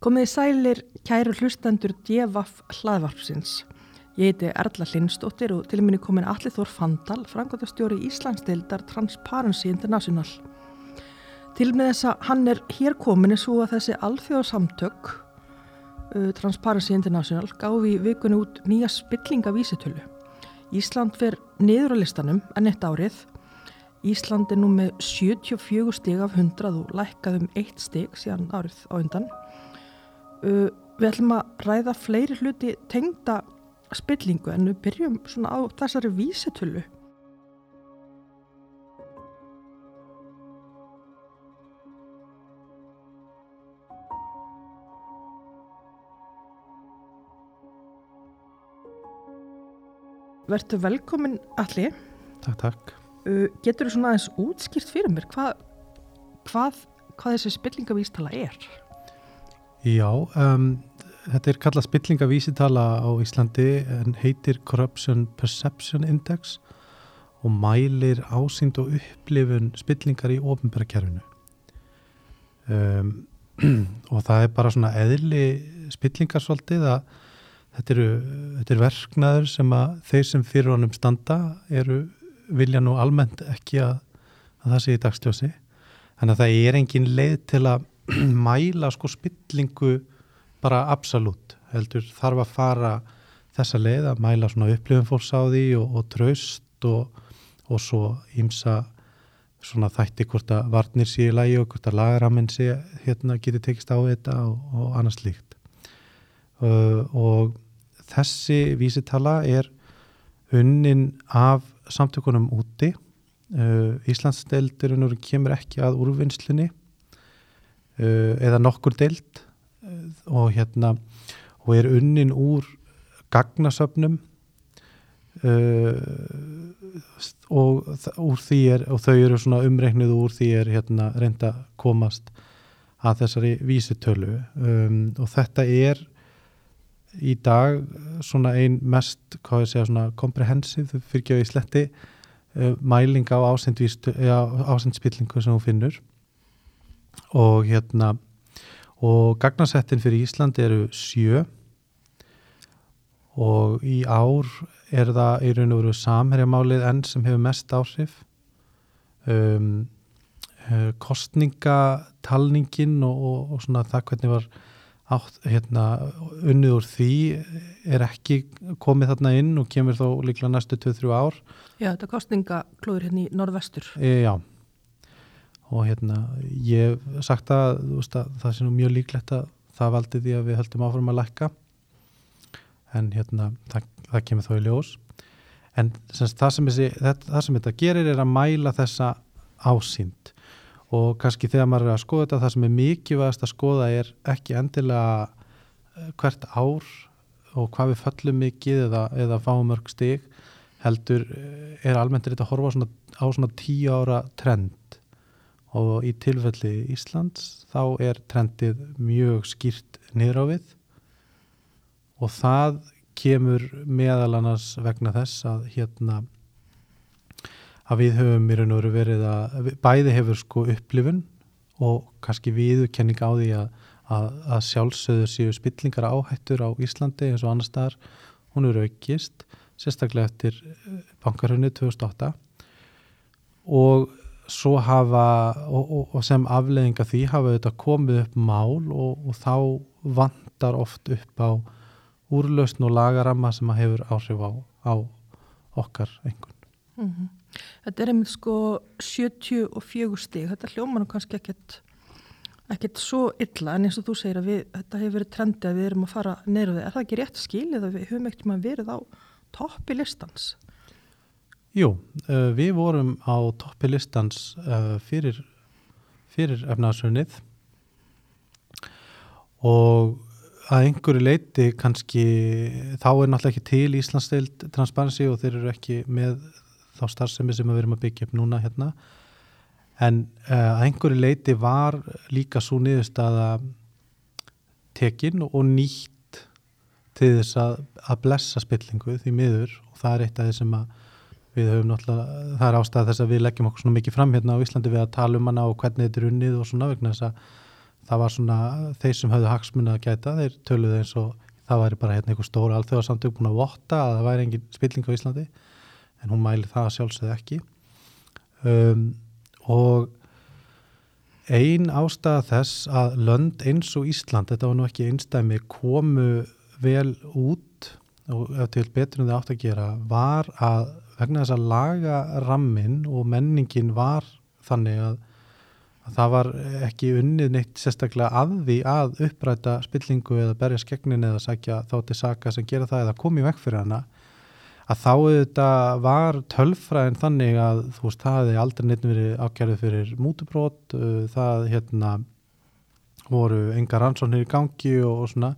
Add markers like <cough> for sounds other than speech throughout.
Komiði sælir kæru hlustendur Djevaf hlaðvarpsins. Ég heiti Erla Lindstóttir og til minni komin Allir Þór Fandal, frangotastjóri Íslandsdeildar Transparency International. Til með þess að hann er hér komin er svo að þessi alþjóðsamtök uh, Transparency International gáfi vikunni út nýja spillingavísitölu. Ísland fer niður á listanum enn eitt árið. Ísland er nú með 74 stig af 100 og lækkað um eitt stig síðan árið á undan. Uh, við ætlum að ræða fleiri hluti tengda spillingu en við byrjum svona á þessari vísitölu. Verður velkomin allir. Takk, takk. Uh, getur þú svona aðeins útskýrt fyrir mér hvað, hvað, hvað þessi spillingavístala er? Já, um, þetta er kallað spillingavísitala á Íslandi en heitir Corruption Perception Index og mælir ásýnd og upplifun spillingar í ofinbæra kerfinu. Um, <clears throat> og það er bara svona eðli spillingarsvaldið að þetta eru, þetta eru verknaður sem að þeir sem fyrir honum standa eru vilja nú almennt ekki að, að það sé í dagsljósi. Þannig að það er engin leið til að <clears throat> mæla sko spillingu bara absolutt. Heldur þarf að fara þessa leið að mæla svona upplifum fólks á því og, og traust og, og svo ímsa svona þætti hvort að varnir sé í lægi og hvort að lagaraminn sé hérna getur tekist á þetta og, og annars líkt. Uh, og þessi vísitala er unnin af samtökunum úti uh, Íslandsdeildirinn kemur ekki að úrvinnslunni eða nokkur deild. Uh, og hérna og er unnin úr gagnasöfnum. Og, úr er, og þau eru svona umreiknuð úr því er hérna reynda komast að þessari vísitölu. Um, og þetta er í dag svona ein mest, hvað ég segja, svona komprehensiv, fyrir ekki í sletti uh, mæling á ásendspillingu sem hún finnur og hérna og gagnasettin fyrir Ísland eru sjö og í ár er það í raun og veru samherjamálið enn sem hefur mest áhrif um, uh, kostningatalningin og, og, og svona það hvernig var átt, hérna, unnið úr því er ekki komið þarna inn og kemur þó líklega næstu 2-3 ár. Já, þetta er kostningaklóður hérna í norðvestur. E, já, og hérna ég hef sagt að, veist, að það sé nú mjög líklegt að það valdi því að við höldum áfram að lækka. En hérna það, það kemur þó í ljós. En semst, það, sem þessi, þetta, það sem þetta gerir er að mæla þessa ásýnd. Og kannski þegar maður er að skoða þetta það sem er mikilvægast að skoða er ekki endilega eh, hvert ár og hvað við föllum mikið eða, eða fáum mörg stig heldur eh, er almennt þetta að horfa svona, á svona tíu ára trend og í tilfelli Íslands þá er trendið mjög skýrt niður á við. Og það kemur meðal annars vegna þess að hérna að við höfum í raun og veru verið að bæði hefur sko upplifun og kannski viðurkenning á því að, að, að sjálfsöður séu spillingar áhættur á Íslandi eins og annar staðar, hún eru aukist sérstaklega eftir eh, bankarhönni 2008 og svo hafa og, og, og sem afleðinga því hafa þetta komið upp mál og, og þá vandar oft upp á úrlausn og lagaramma sem að hefur áhrif á, á okkar einhvern. Mm -hmm. Þetta er einmitt sko 74 stig, þetta hljóma nú kannski ekkert, ekkert svo illa en eins og þú segir að við, þetta hefur verið trendið að við erum að fara neyru við. Er það ekki rétt skilið að við höfum ekkert maður verið á toppi listans? Jú, uh, við vorum á toppi listans uh, fyrir, fyrir efnaðsrönnið og að einhverju leiti kannski þá er náttúrulega ekki til Íslandsdeild transparency og þeir eru ekki með þá starfsemi sem við erum að byggja upp núna hérna. En uh, að einhverju leiti var líka svo niðurstaða tekin og nýtt til þess að, að blessa spillingu því miður og það er eitt af því sem að við höfum náttúrulega, það er ástæða þess að við leggjum okkur svona mikið fram hérna á Íslandi við að tala um hana og hvernig þetta er unnið og svona vegna þess að það var svona þeir sem höfðu hagsmunni að gæta, þeir töluðu eins og það væri bara hérna einhver stóra alþjóðarsamtök búin að votta að það væri engin spilling á Íslandi en hún mæli það sjálfsögð ekki. Um, og ein ástæða þess að lönd eins og Ísland, þetta var nú ekki einstæmi, komu vel út og ef til betur en það átt að gera var að vegna þess að laga rammin og menningin var þannig að, að það var ekki unnið neitt sérstaklega að því að uppræta spillingu eða berja skegnin eða sækja þá til saka sem gera það eða komi vekk fyrir hana að þá auðvitað var tölfræðin þannig að þú veist, það hefði aldrei neitt verið ákjærið fyrir mútubrót, uh, það hérna voru enga rannsóknir í gangi og, og svona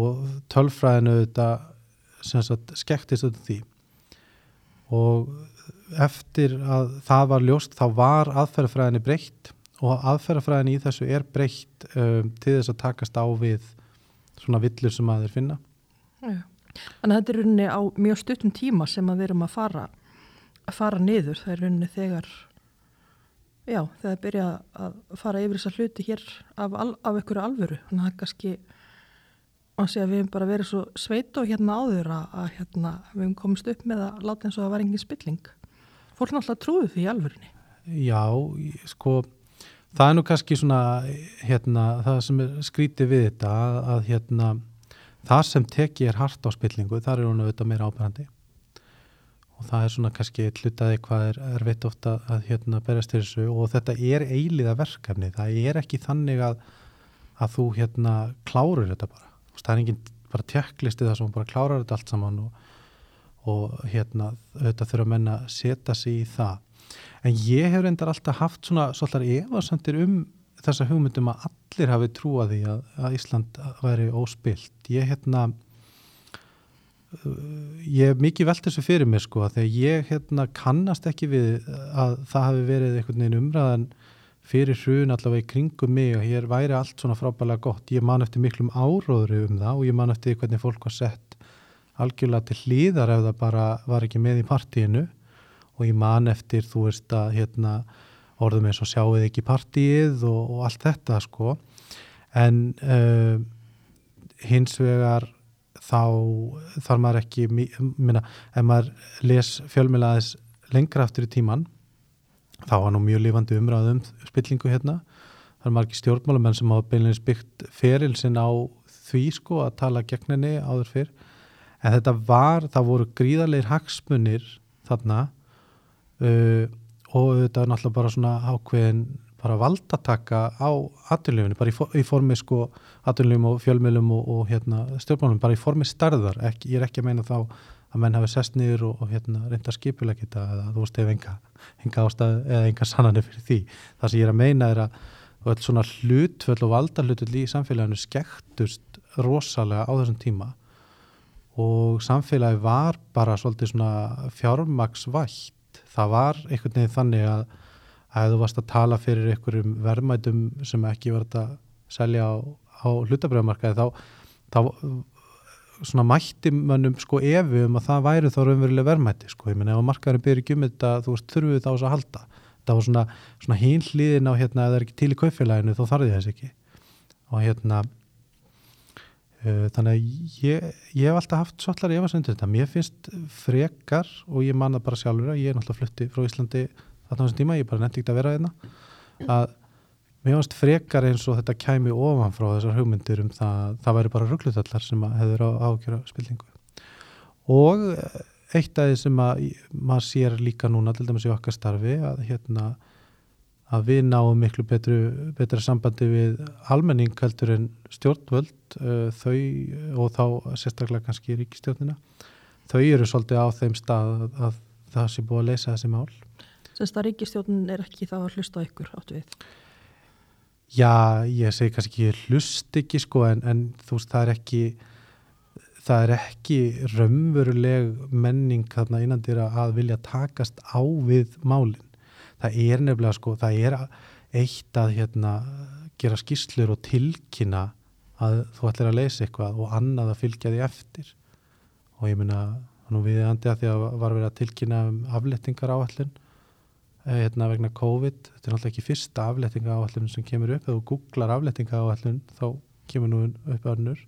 og tölfræðin auðvitað sem sagt skektist auðvitað því og eftir að það var ljóst þá var aðferðafræðinni breytt og aðferðafræðinni í þessu er breytt um, til þess að takast á við svona villur sem að þeir finna. Já. Þannig að þetta er rauninni á mjög stuttum tíma sem að við erum að fara, að fara niður. Það er rauninni þegar, já, þegar byrja að fara yfir þessa hluti hér af, af einhverju alvöru. Þannig að það er kannski að segja að við hefum bara verið svo sveit og hérna áður að, hérna, við hefum komist upp með að láta eins og að það var engin spilling. Fólk náttúrulega trúðu því í alvörunni. Já, sko, það er nú kannski svona, hérna, það sem er skrítið við þetta að, að hérna, það sem teki er hart á spillingu, þar er hún auðvitað meira ábærandi og það er svona kannski hlutaði hvað er, er veit ofta að hérna berjast til þessu og þetta er eiliða verkefni, það er ekki þannig að, að þú hérna klárur þetta bara, það er enginn bara tjekklistið það sem bara klárar þetta allt saman og, og hérna auðvitað þurfa menna að setja sig í það. En ég hef reyndar alltaf haft svona svolítið efasendir um þessa hugmyndum að allir hafi trúað því að, að Ísland væri óspilt ég hérna ég hef mikið velt þessu fyrir mér sko þegar ég hérna kannast ekki við að það hafi verið einhvern veginn umræðan fyrir hrun allavega í kringum mig og hér væri allt svona frábælega gott. Ég man eftir miklum áróðri um það og ég man eftir hvernig fólk var sett algjörlega til hlýðar ef það bara var ekki með í partíinu. Og ég man eftir þú veist að hérna orðum eins og sjáuð ekki partíið og, og allt þetta sko. En uh, hins vegar þá þarf maður ekki minna, ef maður les fjölmjölaðis lengra aftur í tíman þá var nú mjög lifandi umræðum spillingu hérna. Það er margir stjórnmálamenn sem hafa beinleins byggt ferilsinn á því sko að tala gegn henni áður fyrr. En þetta var, það voru gríðarleir hagsmunir þarna uh, og þetta er náttúrulega bara svona ákveðin bara valdataka á aturlifinu, bara í, for, í formi sko aturlifum og fjölmjölum og, og hérna, stjórnmálum, bara í formi starðar ekki, ég er ekki að meina þá að menn hafi sest niður og, og hérna, reynda skipulega geta eða þú veist ef enga, enga ástæð eða enga sannanir fyrir því. Það sem ég er að meina er að öll svona hlutföll og valdarhlutull í samfélaginu skektust rosalega á þessum tíma og samfélagi var bara svolítið svona fjármaksvætt það var einhvern veginn þannig að að þú varst að tala fyrir einhverjum verðmætum sem ekki verið að selja á, á hlutabröðumarkaði þá, þá svona mætti mannum sko efu um að það væri þá raunverulega verðmætti sko, ég menna ef markaðurinn byrjir ekki um þetta þú veist þurfuð þá að halda. Það var svona, svona hín hlýðin á hérna ef það er ekki til í kaufélaginu þá þarf ég þess ekki. Og hérna uh, þannig að ég, ég hef alltaf haft svolítið efasendur þetta, mér finnst frekar og ég manna bara sjálfur að ég er náttúrulega flutti frá Íslandi þarna á þessum tíma, ég bara nefndi ekki að vera hérna, að mér finnst frekar eins og þetta kæmi ofan frá þessar hugmyndir um það, það væri bara rugglutallar sem hefur á ágjöra spilningu og eitt af því sem að maður sér líka núna til dæmis í okkar starfi að hérna að við náum miklu betru, betra sambandi við almenning heldur en stjórnvöld uh, þau og þá sérstaklega kannski ríkistjórnina þau eru svolítið á þeim stað að, að það sé búið að leysa þessi mál Sennst að ríkistjórn er ekki þá að hlusta ykkur áttu við? Já, ég segi kannski ekki hlust ekki sko en, en þú veist það er ekki það er ekki raunveruleg menning þarna innandir að vilja takast á við málinn. Það er nefnilega sko, það er eitt að hérna gera skýrslur og tilkynna að þú ætlir að leysa eitthvað og annað að fylgja því eftir og ég minna nú við andi að því að var verið að tilkynna um aflettingar áallin eh, hérna vegna COVID, þetta er náttúrulega ekki fyrsta aflettinga áallun sem kemur upp, ef þú googlar aflettinga áallun þá kemur nú upp önnur.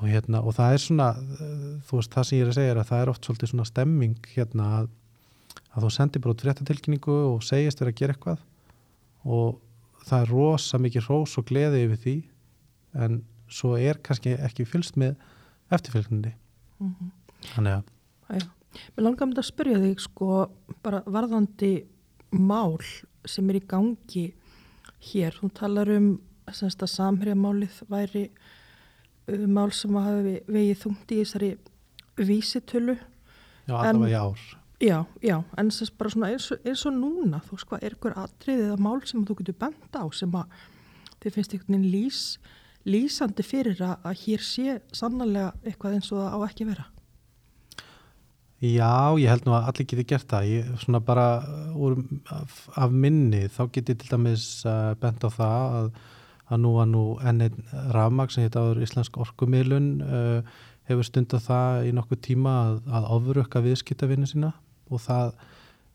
Og hérna og það er svona, eh, þú veist það sem ég er að segja er að það er oft svolítið svona stemming hérna að, að þú sendir bara út fréttatilkynningu og segist þér að gera eitthvað. Og það er rosa mikið rós og gleði yfir því en svo er kannski ekki fylst með eftirfylgninni Mm -hmm. þannig að mér langar mér að spyrja þig sko bara varðandi mál sem er í gangi hér. Þú talar um semst að samhérjamálið væri uh, mál sem að hafi vegið þungt í þessari vísitölu. já, allavega í ár Já, já, en semst bara svona eins og, eins og núna, þú hvað, er ykkur atriðið að mál sem þú getur bent á sem að þið finnst einhvern veginn lýs, lýsandi fyrir að, að hér sé sannlega eitthvað eins og það á ekki að vera. Já, ég held nú að allir geti gert það. Ég, svona bara uh, úr, af, af minni þá geti til dæmis uh, bent á það að, að nú var nú enn rafmag sem heit áður Íslensk orkumilun uh, hefur stundað það í nokkuð tíma að, að ofurökka viðskiptavinni sína. Og það,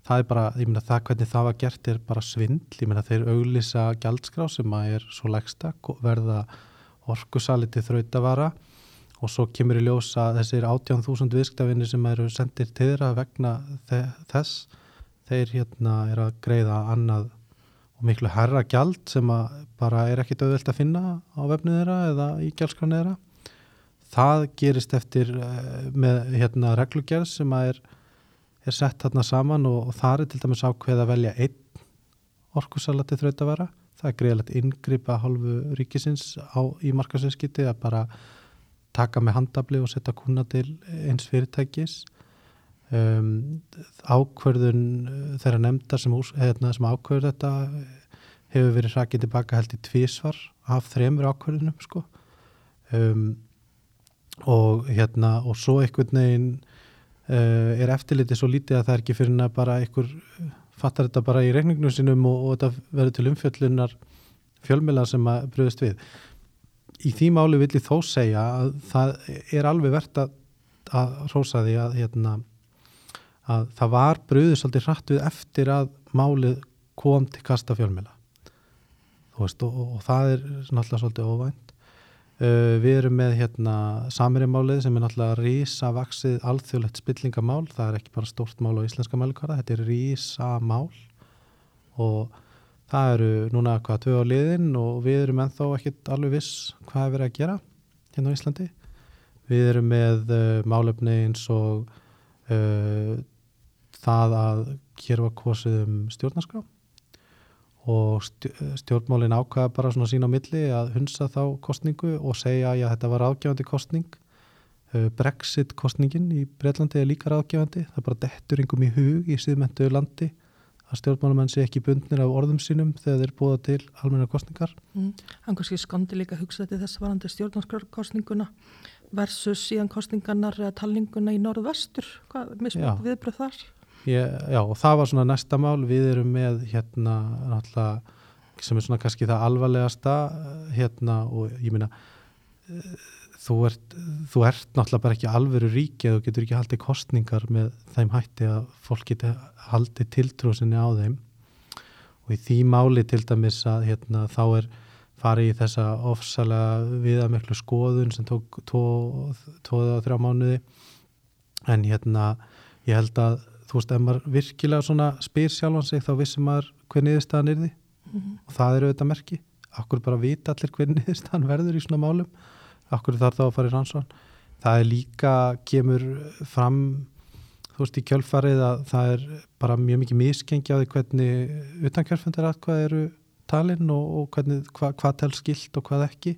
það er bara, ég meina það hvernig það var gert er bara svindl, ég meina þeir auglýsa gjaldskrá sem að er svo lægsta verða orkusali til þrautavara og svo kemur í ljós að þessir 18.000 viðskiptavinni sem eru sendir til þeirra vegna þe þess þeir hérna er að greiða annað og miklu herra gjald sem að bara er ekkit auðvelt að finna á vefnið þeirra eða í gjaldskráni þeirra. Það gerist eftir eh, með hérna reglugerð sem að er, er sett þarna saman og, og það er til dæmis ákveð að velja einn orkusala til þrautavara. Það er greiðilegt inngripa hálfu ríkisins á, í markasinskiti að bara taka með handabli og setja kuna til eins fyrirtækis. Um, ákverðun uh, þeirra nefnda sem, hérna, sem ákverður þetta uh, hefur verið hrakið tilbaka held í tvísvar af þremur ákverðunum sko. Um, og hérna og svo einhvern veginn uh, er eftirlitið svo lítið að það er ekki fyrir að bara einhver fattar þetta bara í reikningnum sinum og, og þetta verður til umfjöllunar fjölmjöla sem að bröðist við í því máli vill ég þó segja að það er alveg verðt að, að rósa því að, hérna, að það var bröðið svolítið hratt við eftir að málið kom til kasta fjölmjöla og, og, það er náttúrulega svolítið óvænt. Uh, við erum með hérna, samirimálið sem er náttúrulega rísa vaksið alþjóðlegt spillingamál. Það er ekki bara stórt mál á íslenska mælikvara þetta er rísa mál og það eru núna hvað tvö á liðin og við erum ennþá ekkit alveg viss hvað er verið að gera hérna á Íslandi. Við erum með uh, málefni eins og uh, það að var kosið um stjórnarskrá og stj- stjórnmálin ákvaða bara svona sín á milli að hunsa þá kostningu og segja að þetta var ráðgefandi kostning Uh, Brexit kostningin í Breitlandi er líka ráðgefandi. Það bara dettur yngum í hug í síðmentu landi að stjórnmálamenn sé ekki bundnir af orðum sínum þegar þeir búa til almenna kostningar Mm. Hann kannski skandi líka að hugsa til þess varandi stjórnarskrárkostninguna versus síðan kostningarnar talninguna í norðvestur. Mismönd viðbröð þar? Ég, já, og það var svona næsta mál við erum með hérna náttúrulega sem er svona kannski það alvarlegasta eh, hérna og ég meina eh, þú ert, þú ert náttúrulega bara ekki alvöru ríki þú getur ekki haldið kostningar með þeim hætti að fólk geti haldið tiltrúsinni á þeim. Og í því máli til dæmis að hérna, þá er farið í þessa ofsalega viðameklu skoðun sem tók tvo eða þrjá mánuði. En hérna ég held að þú veist, ef maður virkilega svona spyr sjálfan sig þá vissum maður hver niðurstaðan er því Mhm. og það eru auðvitað merki. Okkur bara vita allir hver niðurstaðan verður í svona málum okkur þarf þá að fara í rannsvon það er líka kemur fram þú veist í kjölfarið að það er bara mjög mikið miskengi á því hvernig utankjörfundar að hvað eru talinn og, og hvernig, hva, hvað tel skilt og hvað ekki.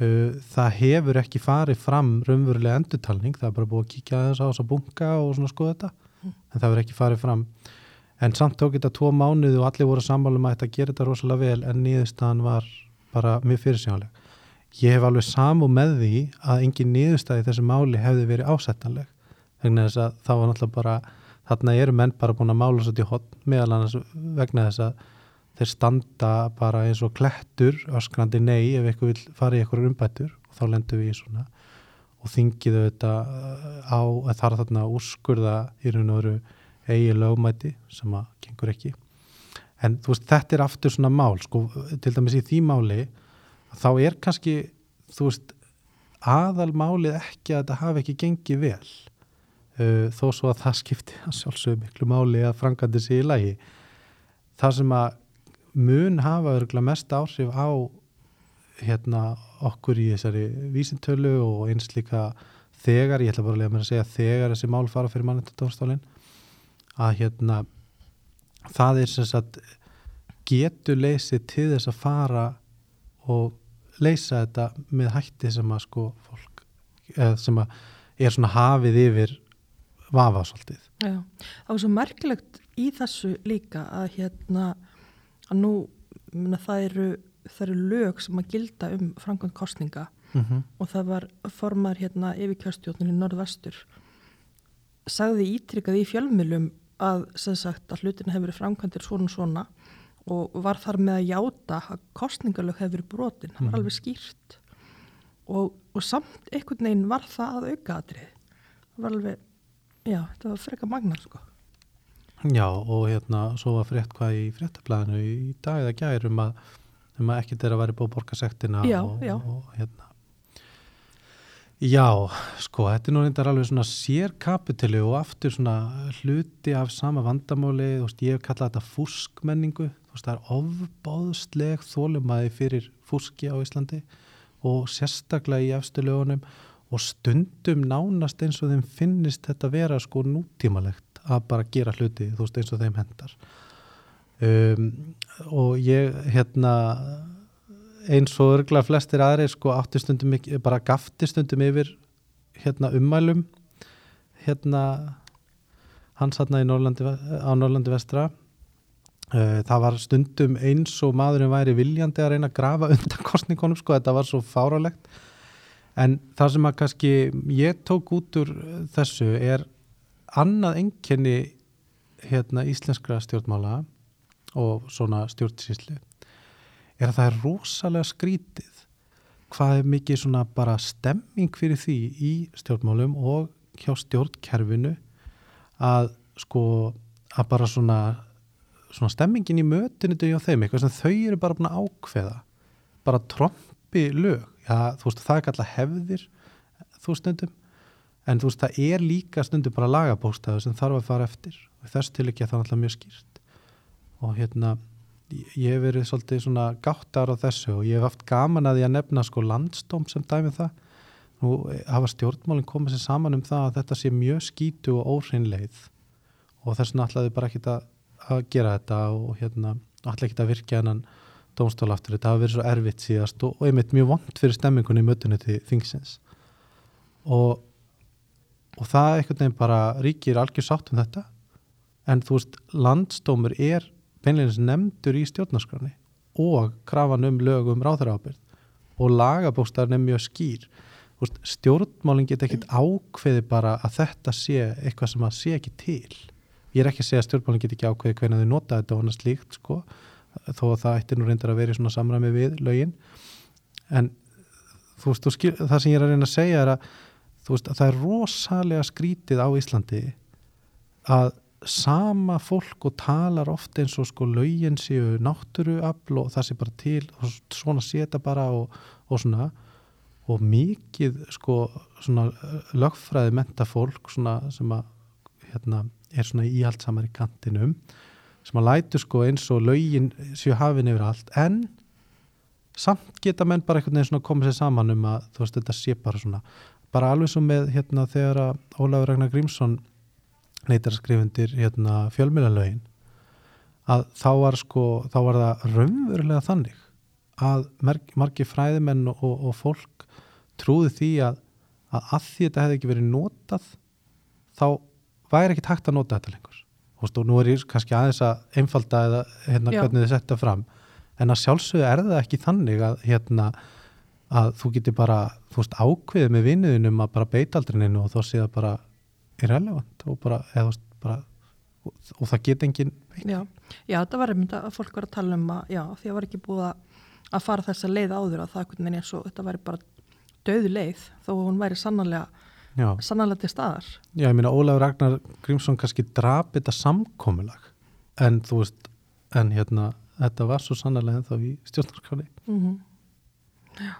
Það hefur ekki farið fram raunverulega endurtalning, það er bara búið að kíkja aðeins á þess að bunka og svona skoða þetta en það hefur ekki farið fram. En samt tók þetta tvo mánuði og allir voru sammálum að þetta gera þetta rosalega vel en nýðustan var bara mjög fyrirsjónleg ég hef alveg samu með því að engin nýðustæði þessu máli hefði verið ásettanleg vegna þess að það var náttúrulega bara þarna eru menn bara búin að mála svo til hot meðal annars vegna þess að þeir standa bara eins og klettur öskrandi nei ef eitthvað vil fara í eitthvað umbættur og þá lendum við í svona. Og þingiðu þetta á að þar þarna úrskurða í raun og veru eigi lögmæti sem að gengur ekki. En þú veist þetta er aftur svona mál sko til dæmis í því máli þá er kannski veist aðal málið ekki að þetta hafi ekki gengið vel. Uh, þó svo að það skipti að sjálfsögum miklu máli að frangandi sig í lagi. Það sem að mun hafa örgulega mest áhrif á hérna okkur í þessari vísintölu og eins líka þegar, ég ætla bara að að segja þegar þessi mál fara fyrir mannendadómstólinn að hérna það er sem sagt getur leysið til þess að fara og leysa þetta með hætti sem að sko fólk sem að er svona hafið yfir vafa svolítið. Já, það var svo merkilegt í þessu líka að hérna að nú myrna, það, eru, það eru lög sem að gilda um framkvæmt kostninga mm -hmm. og það var formar hérna yfir kjörstjóknir í norðvestur sagði ítrykað í fjölmjölum að, sagt, að hlutin hefur verið framkvæmtir svona svona og var þar með að játa að kostningalög hefur brotin, það var mm. alveg skýrt. Og, og samt einhvern veginn var það að auka aðrið það var alveg, já, þetta var freka magnar sko. Já og hérna svo var frétt hvað í fréttablaðinu í dag eða gærum að, um að ekkert er að vera búið að borga sektina já, og, já. og hérna. Já, sko, þetta er nú reyndar alveg svona sérkapitili og aftur svona hluti af sama vandamáli, veist, ég hef kallað þetta fúskmenningu, þú veist, það er ofbáðsleg þólumæði fyrir fúski á Íslandi og sérstaklega í eftirlögunum og stundum nánast eins og þeim finnist þetta vera sko nútímalegt að bara gera hluti, þú veist, eins og þeim hendar. Um, og ég, hérna eins og örgla flestir aðri sko átti stundum ekki, bara gafti stundum yfir hérna ummælum hérna hans hérna á Norrlandi vestra það var stundum eins og maðurinn væri viljandi að reyna að grafa <laughs> undan kostningunum sko, þetta var svo fáralegt en það sem að kannski ég tók út úr þessu er annað enginni hérna íslenskra stjórnmála og svona stjórnsýslu er að það er rosalega skrítið hvað er mikið svona bara stemming fyrir því í stjórnmálum og hjá stjórnkerfinu að sko að bara svona, svona stemmingin í mötinu hjá þeim, eitthvað sem þau eru bara búin að ákveða. Bara trombi lög, já þú veist það er alltaf hefðir þú stundum. En þú veist það er líka stundum bara lagabóstaðu sem þarf að fara eftir. Og þess til ekki að það er alltaf mjög skýrt. Og hérna ég hef verið svolítið svona gáttar á þessu og ég hef haft gaman að ég að nefna sko landstóm sem dæmi um það. Nú hafa stjórnmálinn komið sér saman um það að þetta sé mjög skítu og óhreinleið. Og þess vegna ætlaði bara ekki að, að gera þetta og hérna ætlaði ekki að virkja hennan dómstól aftur. Þetta hafa verið svo erfitt síðast og, og einmitt mjög vond fyrir stemmingunni í mötunni til þingsins. Og og það ekkert nefn bara ríkir algjör sátt um þetta. En þú veist landstómur er beinleginnins nefndur í stjórnarskrani og krafan um lögum ráðarábyrð og lagabóstarinn er mjög skýr. Stjórnmálinn get ekki ákveði bara að þetta sé eitthvað sem að sé ekki til ég er ekki að segja að stjórnmálinn get ekki ákveði hvernig þau nota þetta og annars líkt sko. Þó að það ætti nú reyndar að vera í svona samræmi við lögin. En þú veist, þú skil, það sem ég er að reyna að segja er að, veist, að það er rosalega skrítið á Íslandi að sama fólk og talar ofta eins og sko laugin séu náttúruafl og það sé bara til og svona seta bara og, og svona. Og mikið sko svona lögfræði menta fólk svona sem að hérna er svona íhaldsamar í kantinum sem að lætu sko eins og laugin séu hafin yfir allt en samt geta menn bara einhvern veginn svona komið sér saman um að þú veist þetta sé bara svona. Bara alveg svo með hérna þegar að Ólafur Ragnar Grímsson neytarskrifundir hérna, fjölmjölanlögin að þá var sko þá var það raunverulega þannig að margi fræðimenn og, og fólk trúði því að, að að því þetta hefði ekki verið notað þá væri ekki takt að nota þetta lengur? Og nú er ég kannski aðeins að einfalda eða hérna hvernig þið setja fram. En að sjálfsögðu er það ekki þannig að hérna að þú getur bara, þú veist, ákveðið með vinniðinum að bara beita aldrininu og þá sé það bara irrelevant og bara, eða bara og, og það get engin já, já, þetta var einmitt að fólk var að tala um að já, því að var ekki búið að fara þess að leið áður að það er eins og þetta væri bara döðu leið þó hún væri sannarlega Já, sannlega til staðar. já ég meina Ólafur Ragnar Grímsson kannski drap þetta samkomulag en þú veist, en hérna þetta var svo sannlega ennþá í stjórnarskráni Mm Já.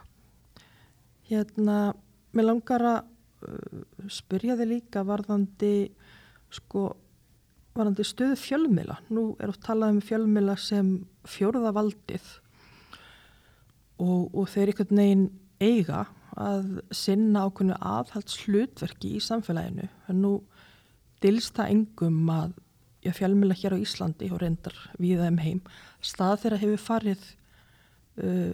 Hérna, mér langar að uh, spyrja þig líka varðandi, sko, varðandi stöðu fjölmila. Nú er oft talað um fjölmila sem fjórða valdið og, og þeir einhvern veginn eiga að sinna ákveðnu aðhalds hlutverki í samfélaginu. Nú dilst það engum að já, fjölmila hér á Íslandi og reyndar við þeim heim. Stað þeirra hefur farið uh,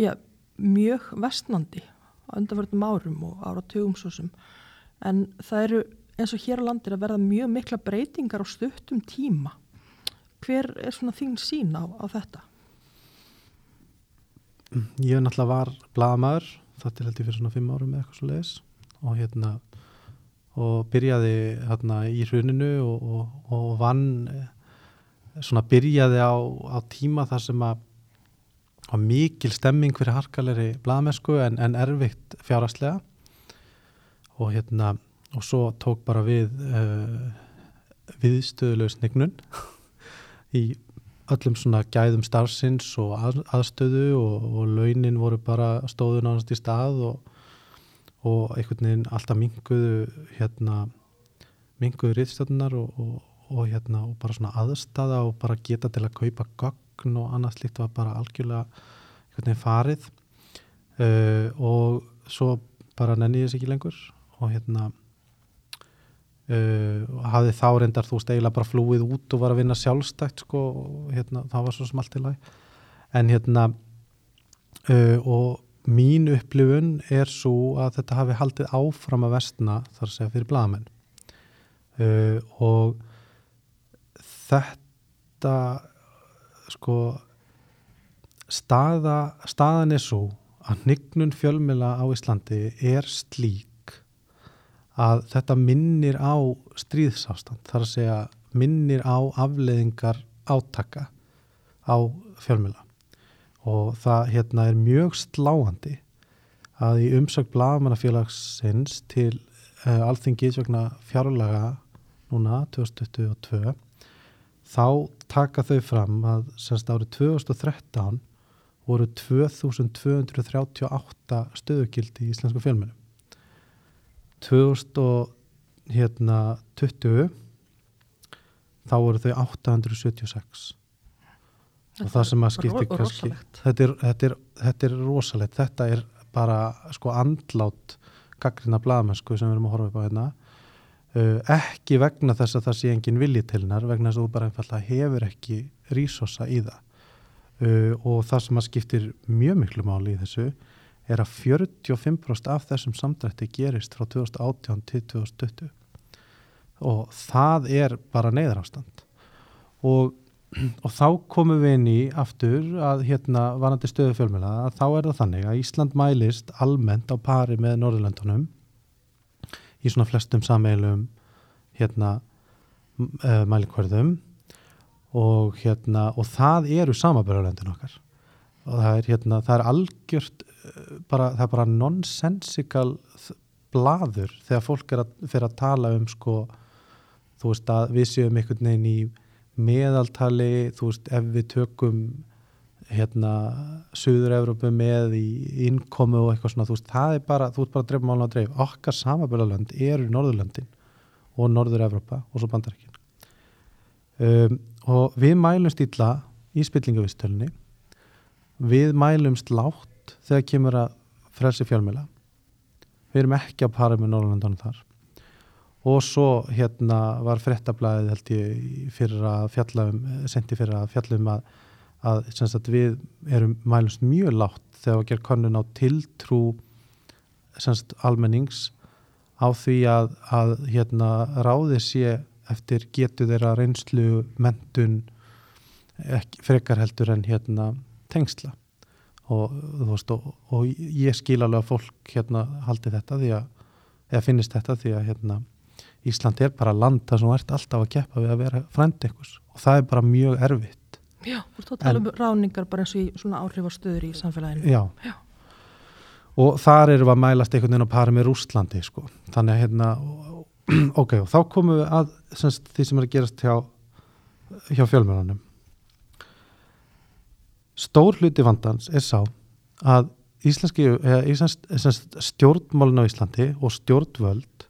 já, mjög vestnandi á undanverðum árum og áratugum svo sem. En það eru eins og hér á landir að verða mjög mikla breytingar á stuttum tíma. Hver er svona þín sín á, á þetta? Ég náttúrulega var blaðamaður þetta er held ég fyrir svona fimm árum eða eitthvað svo leiðis og hérna og byrjaði hérna í hruninu og, og, og vann eh, svona byrjaði á, á tíma þar sem að var mikil stemming fyrir harkalegri blaðamennsku en, en erfitt fjáraslega og hérna og svo tók bara við uh, viðstöðulegur snignun <laughs> í öllum svona gæðum starfsins og að, aðstöðu og, og launin voru bara stóðu nánast í stað og, og einhvern veginn alltaf minguðu hérna minguðu riðstöðunar og, og hérna bara svona aðstada og bara geta til að kaupa gögn og annað slíkt var bara algjörlega einhvern veginn farið. Uh, og svo bara nenni ég þess ekki lengur og hérna Uh, hafði þá reyndar þú veist eiginlega bara flúið út og var að vinna sjálfstætt sko og hérna það var svo smalt í lagi. En hérna uh, og mín upplifun er svo að þetta hafi haldið áfram að vestna þar að segja fyrir blagamenn uh, og þetta sko staða, staðan er svo að hnygnun fjölmila á Íslandi er slík að þetta minnir á stríðsástand, þar að segja minnir á afleðingar átaka á fjölmjöla og það hérna er mjög sláandi að í umsökk blagamannafélagsins til uh, alþingis vegna fjárlaga núna 2022 þá taka þau fram að semst árið 2013 voru 2238 stöðugildi í íslensku fjölmjölum 2020 þá voru þau 876 og það sem að skipti kannski þetta er, þetta, er, þetta er rosalegt. Þetta er bara sko andlát gaggrina blaðmennsku sem við erum að horfa upp á hérna. Uh, ekki vegna þess að það sé engin vilji til hennar vegna þess að þú bara einfallega hefur ekki rísosa í það. Uh, og það sem að skiptir mjög miklu máli í þessu er að 45% af þessum samdrætti gerist frá 2018 til 2020 og það er bara neyðarástand. Og, <clears throat> og þá komum við inn í aftur að hérna vanandi stöðu fjölmjöla að þá er það þannig að Ísland mælist almennt á pari með Norðurlöndunum í svona flestum sameilum hérna uh, mælikvarðum og hérna og það eru samabörjulöndin okkar og það er hérna, það er algjört eh, bara, það er bara nonsensical blaður þegar fólk er að fyrir að tala um sko, þú veist að við séum einhvern veginn í meðaltali, þú veist ef við tökum hérna Suður-Európu með í innkomu og eitthvað svona, þú veist, það er bara þú veist bara að drefa málun á dreif, okkar samabölalönd eru Norðurlöndin og Norður-Európa og svo bandarækinn um, og við mælumst illa í spillingavistölunni við mælumst látt þegar kemur að frelsi fjölmjöla við erum ekki að para með Norrlandunum þar. Og svo hérna var frettablaðið held ég fyrir að fjalla um, sendi fyrir að fjalla um að, að sagt, við erum mælumst mjög látt þegar við gerum konun á tiltrú sagt, almennings á því að, að hérna ráðið sé eftir getu þeirra reynslu, mentun frekar heldur en hérna tengsla og, veist, og, og ég skil alveg að fólk hérna haldi þetta því að, eða finnist þetta því að hérna Ísland er bara land þar sem ert alltaf að keppa við að vera frænd einhvers og það er bara mjög erfitt Já, þú ert að tala um ráningar bara eins og í svona áhrifastöður í samfélaginu. Já. Já. og þar eru við að mælast einhvern veginn á pari með Rústlandi sko. þannig að hérna <clears throat> ok, og þá komum við að semst, því sem er að gerast hjá, hjá fjölmjörnunum stór hluti vandans er sá að íslenski, stjórnmálin á Íslandi og stjórnvöld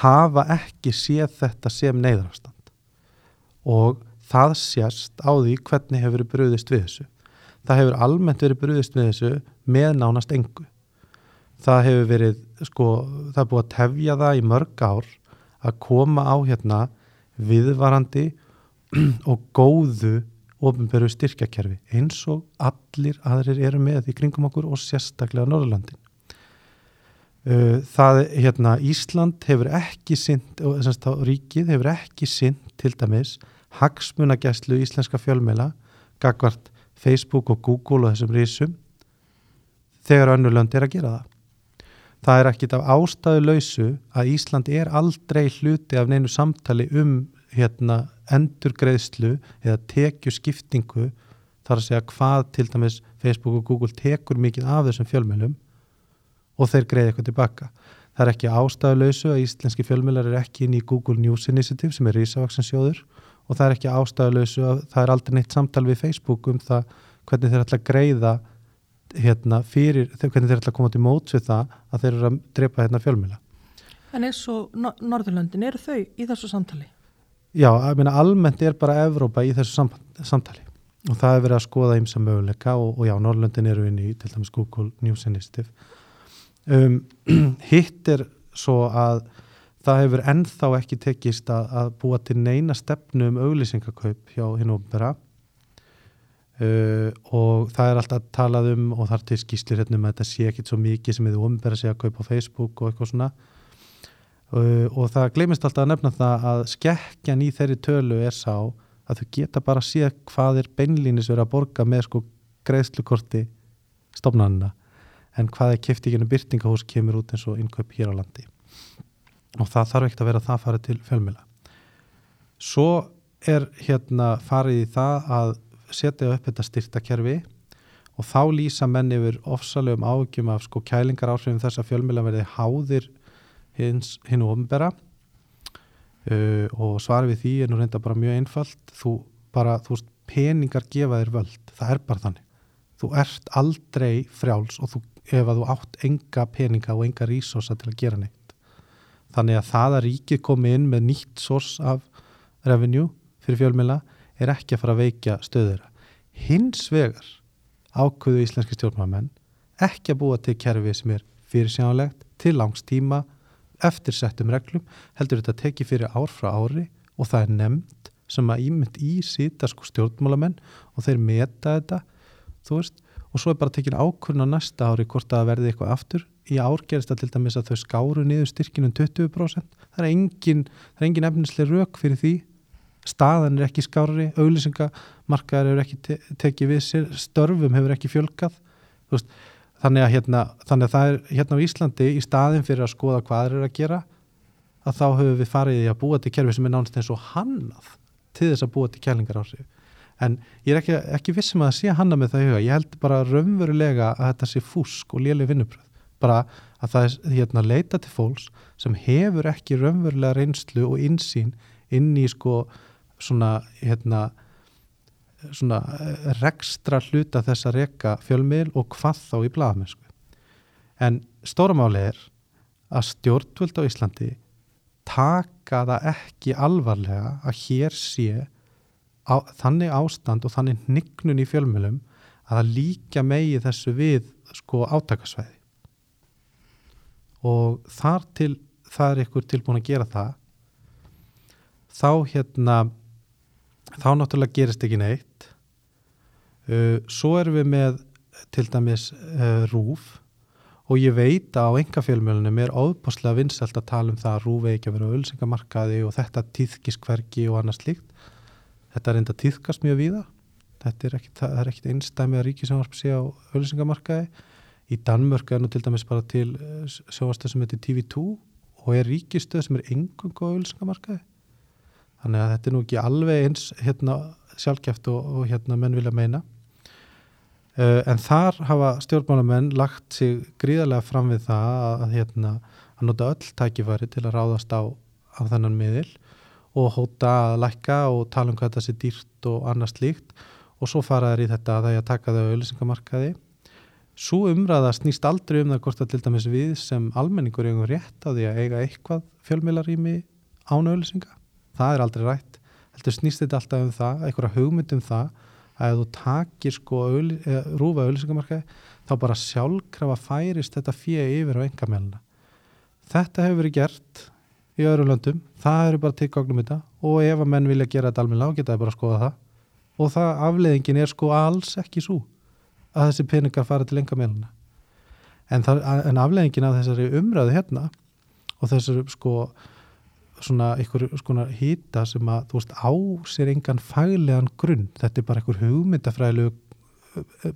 hafa ekki séð þetta sem neyðarafstand og það sést á því hvernig hefur verið bröðist við þessu. Það hefur almennt verið bröðist við þessu með nánast engu. Það hefur verið, sko, það er búið að tefja það í mörg ár að koma á hérna viðvarandi <clears throat> og góðu ofinberu styrkjakerfi eins og allir aðrir eru með í kringum okkur og sérstaklega Norðurlandin. Uh, það, hérna, Ísland hefur ekki sint, og þess að ríkið hefur ekki sint til dæmis hagsmunagæslu íslenska fjölmeila gagvart Facebook og Google og þessum rísum þegar önnulönd er að gera það. Það er ekkit af ástæðu lausu að Ísland er aldrei hluti af neinu samtali um hérna endurgreðslu eða tekju skiptingu þar að segja hvað til dæmis Facebook og Google tekur mikið af þessum fjölmjölum og þeir greiði eitthvað tilbaka. Það er ekki ástæðuleysu að íslenski fjölmjölar er ekki inn í Google News Initiative sem er rísavaksinsjóður og það er ekki ástæðuleysu að það er aldrei neitt samtal við Facebook um það hvernig þeir ætla að greiða hérna fyrir, hvernig þeir ætla að koma til móts við það að þeir eru að drepa hérna fjölmjöla. En eins og Norðurlöndin, eru þau í þessu samtali? Já, minna almennt er bara Evrópa í þessu sam samtali. Og það er verið að skoða ímsa möguleika og, og já, Norrlöndin eru inn í til dæmis Google News Initiative. Um, <clears throat> hitt er svo að það hefur ennþá ekki tekist að, að búa til neina stefnu um auglýsingakaup hjá hinn og vera uh, og það er alltaf talað um og þar til skýslir hérna um að þetta sé ekkit svo mikið sem hefur ombera sig að kaupa á Facebook og eitthvað svona og það glemist alltaf að nefna það að skekkjan í þeirri tölu er sá að þau geta bara að sé hvað er beinlýnis verið að borga með sko greiðslukorti stofnanina en hvað er keftíkinu byrtingahús kemur út eins og innkaup hér á landi. Og það þarf ekkert að vera það farið til fjölmila svo er hérna farið í það að setja upp þetta styrtakerfi og þá lýsa menn yfir ofsalegum ágjum af sko kælingar áhrifum þess að fjölmila verði háðir hinn og ofnbera uh, og svarið við því er nú reynda bara mjög einfalt. Þú bara, þú veist, peningar gefa þér völd, það er bara þannig. Þú ert aldrei frjáls og þú, ef að þú átt enga peninga og enga resursa til að gera neitt. Þannig að það að ríkið komi inn með nýtt sors af revenue fyrir fjölmjöla er ekki að fara að veikja stöður hins vegar ákvöðu íslenski stjórnmæðamenn ekki að búa til kerfi sem er fyrirsjánlegt til langs tíma eftir settum reglum heldur þetta tekið fyrir ár frá ári og það er nefnd sem að ímynd í síta sko stjórnmálamenn og þeir meta þetta veist og svo er bara tekin ákurna næsta ári hvort að verði eitthvað aftur. Í ár gerist það til dæmis að þau skáru niður styrkinum 20% það er engin, það engin efnislega rauk fyrir því. Staðan er ekki skári auðlýsingamarkaðar er ekki te tekið við sér störfum hefur ekki fjölkað þú veist þannig að, hérna, þannig að það er hérna á Íslandi í staðin fyrir að skoða hvað er að gera að þá höfum við farið í að búa til kerfi sem er nánast eins og hannað til þess að búa til kælingar áhrif en ég er ekki, ekki vissum að sé hanna með það í huga, ég held bara raunverulega að þetta sé fúsk og léli vinnubröð bara að það er hérna leita til fólks sem hefur ekki raunverulega reynslu og insýn inn í sko svona hérna svona eh, rekstra hluta þess að reyka fjölmiðl og hvað þá í bladamennsku. En stóramáli er að stjórnvöld á Íslandi taka það ekki alvarlega að hér sé á, þannig ástand og þannig nignun í fjölmiðlum að það líka megi þessu við sko átakasvæði. Og þar til það er ykkur tilbúin að gera það þá hérna þá náttúrulega gerist ekki neitt svo erum við með til dæmis uh, rúf og ég veit að á enga fjölmjölunum er óbúslega vinsalt að tala um það að rúf ekki að vera ölsingamarkaði og þetta týðkiskverki og annars líkt þetta er enda týðkast mjög víða. Þetta er ekkit, er ekkit einstæmi að ríkisávarp sé á ölsingamarkaði í Danmörku er nú til dæmis bara til uh, sjóastöð sem heitir TV2 og er ríkistöð sem er engung á ölsingamarkaði þannig að þetta er nú ekki alveg eins hérna, sjálfgeft og, og hérna menn vilja meina en þar hafa stjórnmálamenn lagt sig gríðarlega fram við það að, að, hérna, að nota öll tækifæri til að ráðast á, á þennan miðil og hóta að lækka og tala um hvað þetta sé dýrt og annars líkt og svo fara þær í þetta að það er að taka þau auðlýsingamarkaði Svo umræða snýst aldrei um það hvort að til dæmis við sem almenningur eigum rétt á því að eiga eitthvað fjölmiðlarými án auðlýsinga. Það er aldrei rætt. Heldur snýst þetta alltaf um það, eitthvað hugmynd um það að þú takir sko rúfa auðlýsingamarkaði þá bara sjálfkrafa færist þetta fyrir yfir á engamæluna. Þetta hefur verið gert í öðru löndum, það eru bara tilgáknum þetta og ef að menn vilja gera þetta almenna á geta það bara að skoða það og það afleðingin er sko alls ekki svo að þessi peningar fara til enga meiluna en, en afleggingin af þessari umræðu hérna og þessari sko svona ykkur sko hýta sem að þú veist á sér engan faglegan grunn, þetta er bara ykkur hugmyndafræðilegu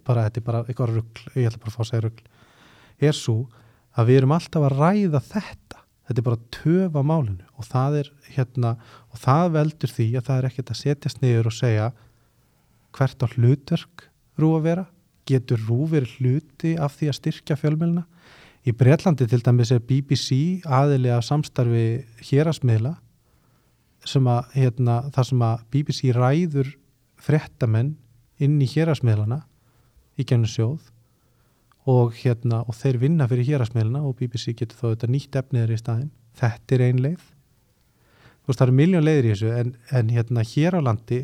bara þetta er bara ykkur ruggl, ég ætla bara að fá að segja ruggl er svo að við erum alltaf að ræða þetta. Þetta er bara að töfa málinu og það er hérna og það veldur því að það er ekkert að setjast niður og segja hvert á hlutverk rú að vera. Getur rúfir hluti af því að styrkja fjölmjöluna. Í Breitlandi til dæmis er BBC aðilega samstarfi hérasmiðla sem að, hérna, það sem að BBC ræður frettamenn inn í hérasmiðlana í gennum sjóð og, hérna, og þeir vinna fyrir hérasmiðlana og BBC getur þó þetta nýtt efniður í staðin. Þetta er ein leið. Þú veist það eru miljón leiðir í þessu en, en hérna hér á landi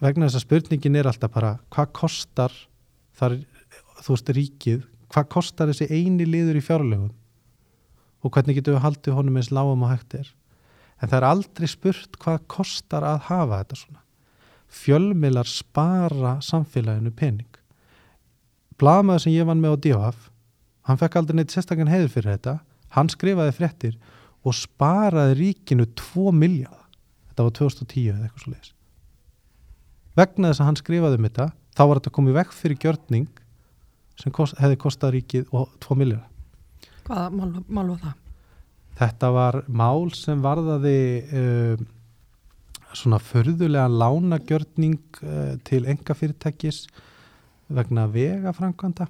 vegna þess að spurningin er alltaf bara hvað kostar þar, þú veist, ríkið hvað kostar þessi eini liður í fjárlögum? Og hvernig getur við haldið honum eins lágum og hægt er? En það er aldrei spurt hvað kostar að hafa þetta svona. Fjölmilar spara samfélaginu pening. Blamaður sem ég vann með á DFF hann fekk aldrei neitt sérstaklega heiður fyrir þetta. Hann skrifaði fréttir og sparaði ríkinu 2 miljard þetta var 2010 eða eitthvað svo leiðis vegna þess að hann skrifaði um þetta þá var þetta komið vekk fyrir gjörning sem kost, hefði kostað ríkið og 2 miljóra. Hvaða mál, mál var það? Þetta var mál sem varðaði uh, svona förðulega lánagjörning uh, til enga fyrirtækis vegna vegafrankvanda.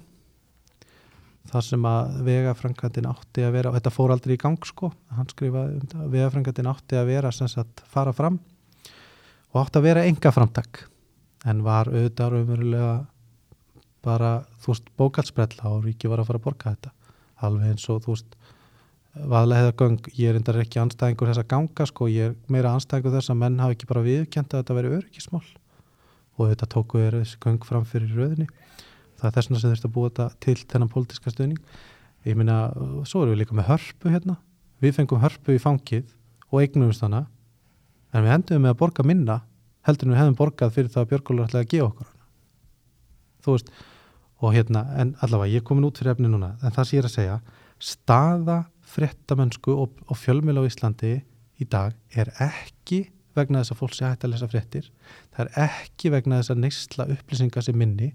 Það sem að vegafrankvandin átti að vera, og þetta fór aldrei í gang sko, hann skrifaði um þetta, vegafrankvandin átti að vera sem sagt fara fram og átti að vera enga framtak en var auðvitað raunverulega bara, þú veist, bókalsprella og ríki var að fara að borga þetta. Alveg eins og, þú veist vaðlega hefða göng, ég er endar ekki anstæðingur þess að ganga, sko, ég er meira anstæðingur þess að menn hafi ekki bara viðkjent að þetta veri öryggismál. Og þetta tóku er þessi göng fram fyrir rauðinni það er þessuna sem þurft að búa þetta til þennan pólitíska stöðning ég minna, svo erum við líka með hörpu hérna. Við fengum hörpu í fangið og eignumst hana. En við endum með að borga minna heldur en við hefum borgað fyrir það að Björgólur ætlaði að gefa okkur þú veist og hérna, en allavega ég er komin út fyrir efni núna en það sem ég er að segja staða frettamennsku og, og fjölmjöl á Íslandi í dag er ekki vegna þess að fólk sé hægt að lesa frettir það er ekki vegna þess að neysla upplýsingar sem minni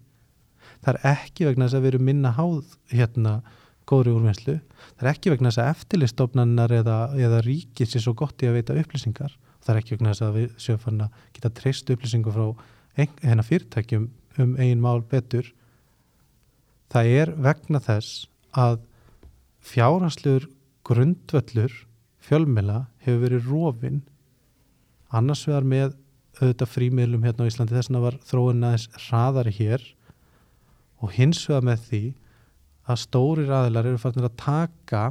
það er ekki vegna þess að við erum minna háð hérna góðri úrvinnslu það er ekki vegna þess að eftirlistofnanar eða, eða ríkis er svo gott í að veita upplýsingar það er ekki vegna þess að við séum fann að geta treyst upplýsingu frá hennar fyrirtækjum um einn mál betur það er vegna þess að fjárhanslegur grundvöllur fjölmela hefur verið rófin annars vegar með auðvitað frímiðlum hérna á Íslandi þess að var þróun aðeins raðari hér. Og hins vegar með því að stóri raðilar eru farin að taka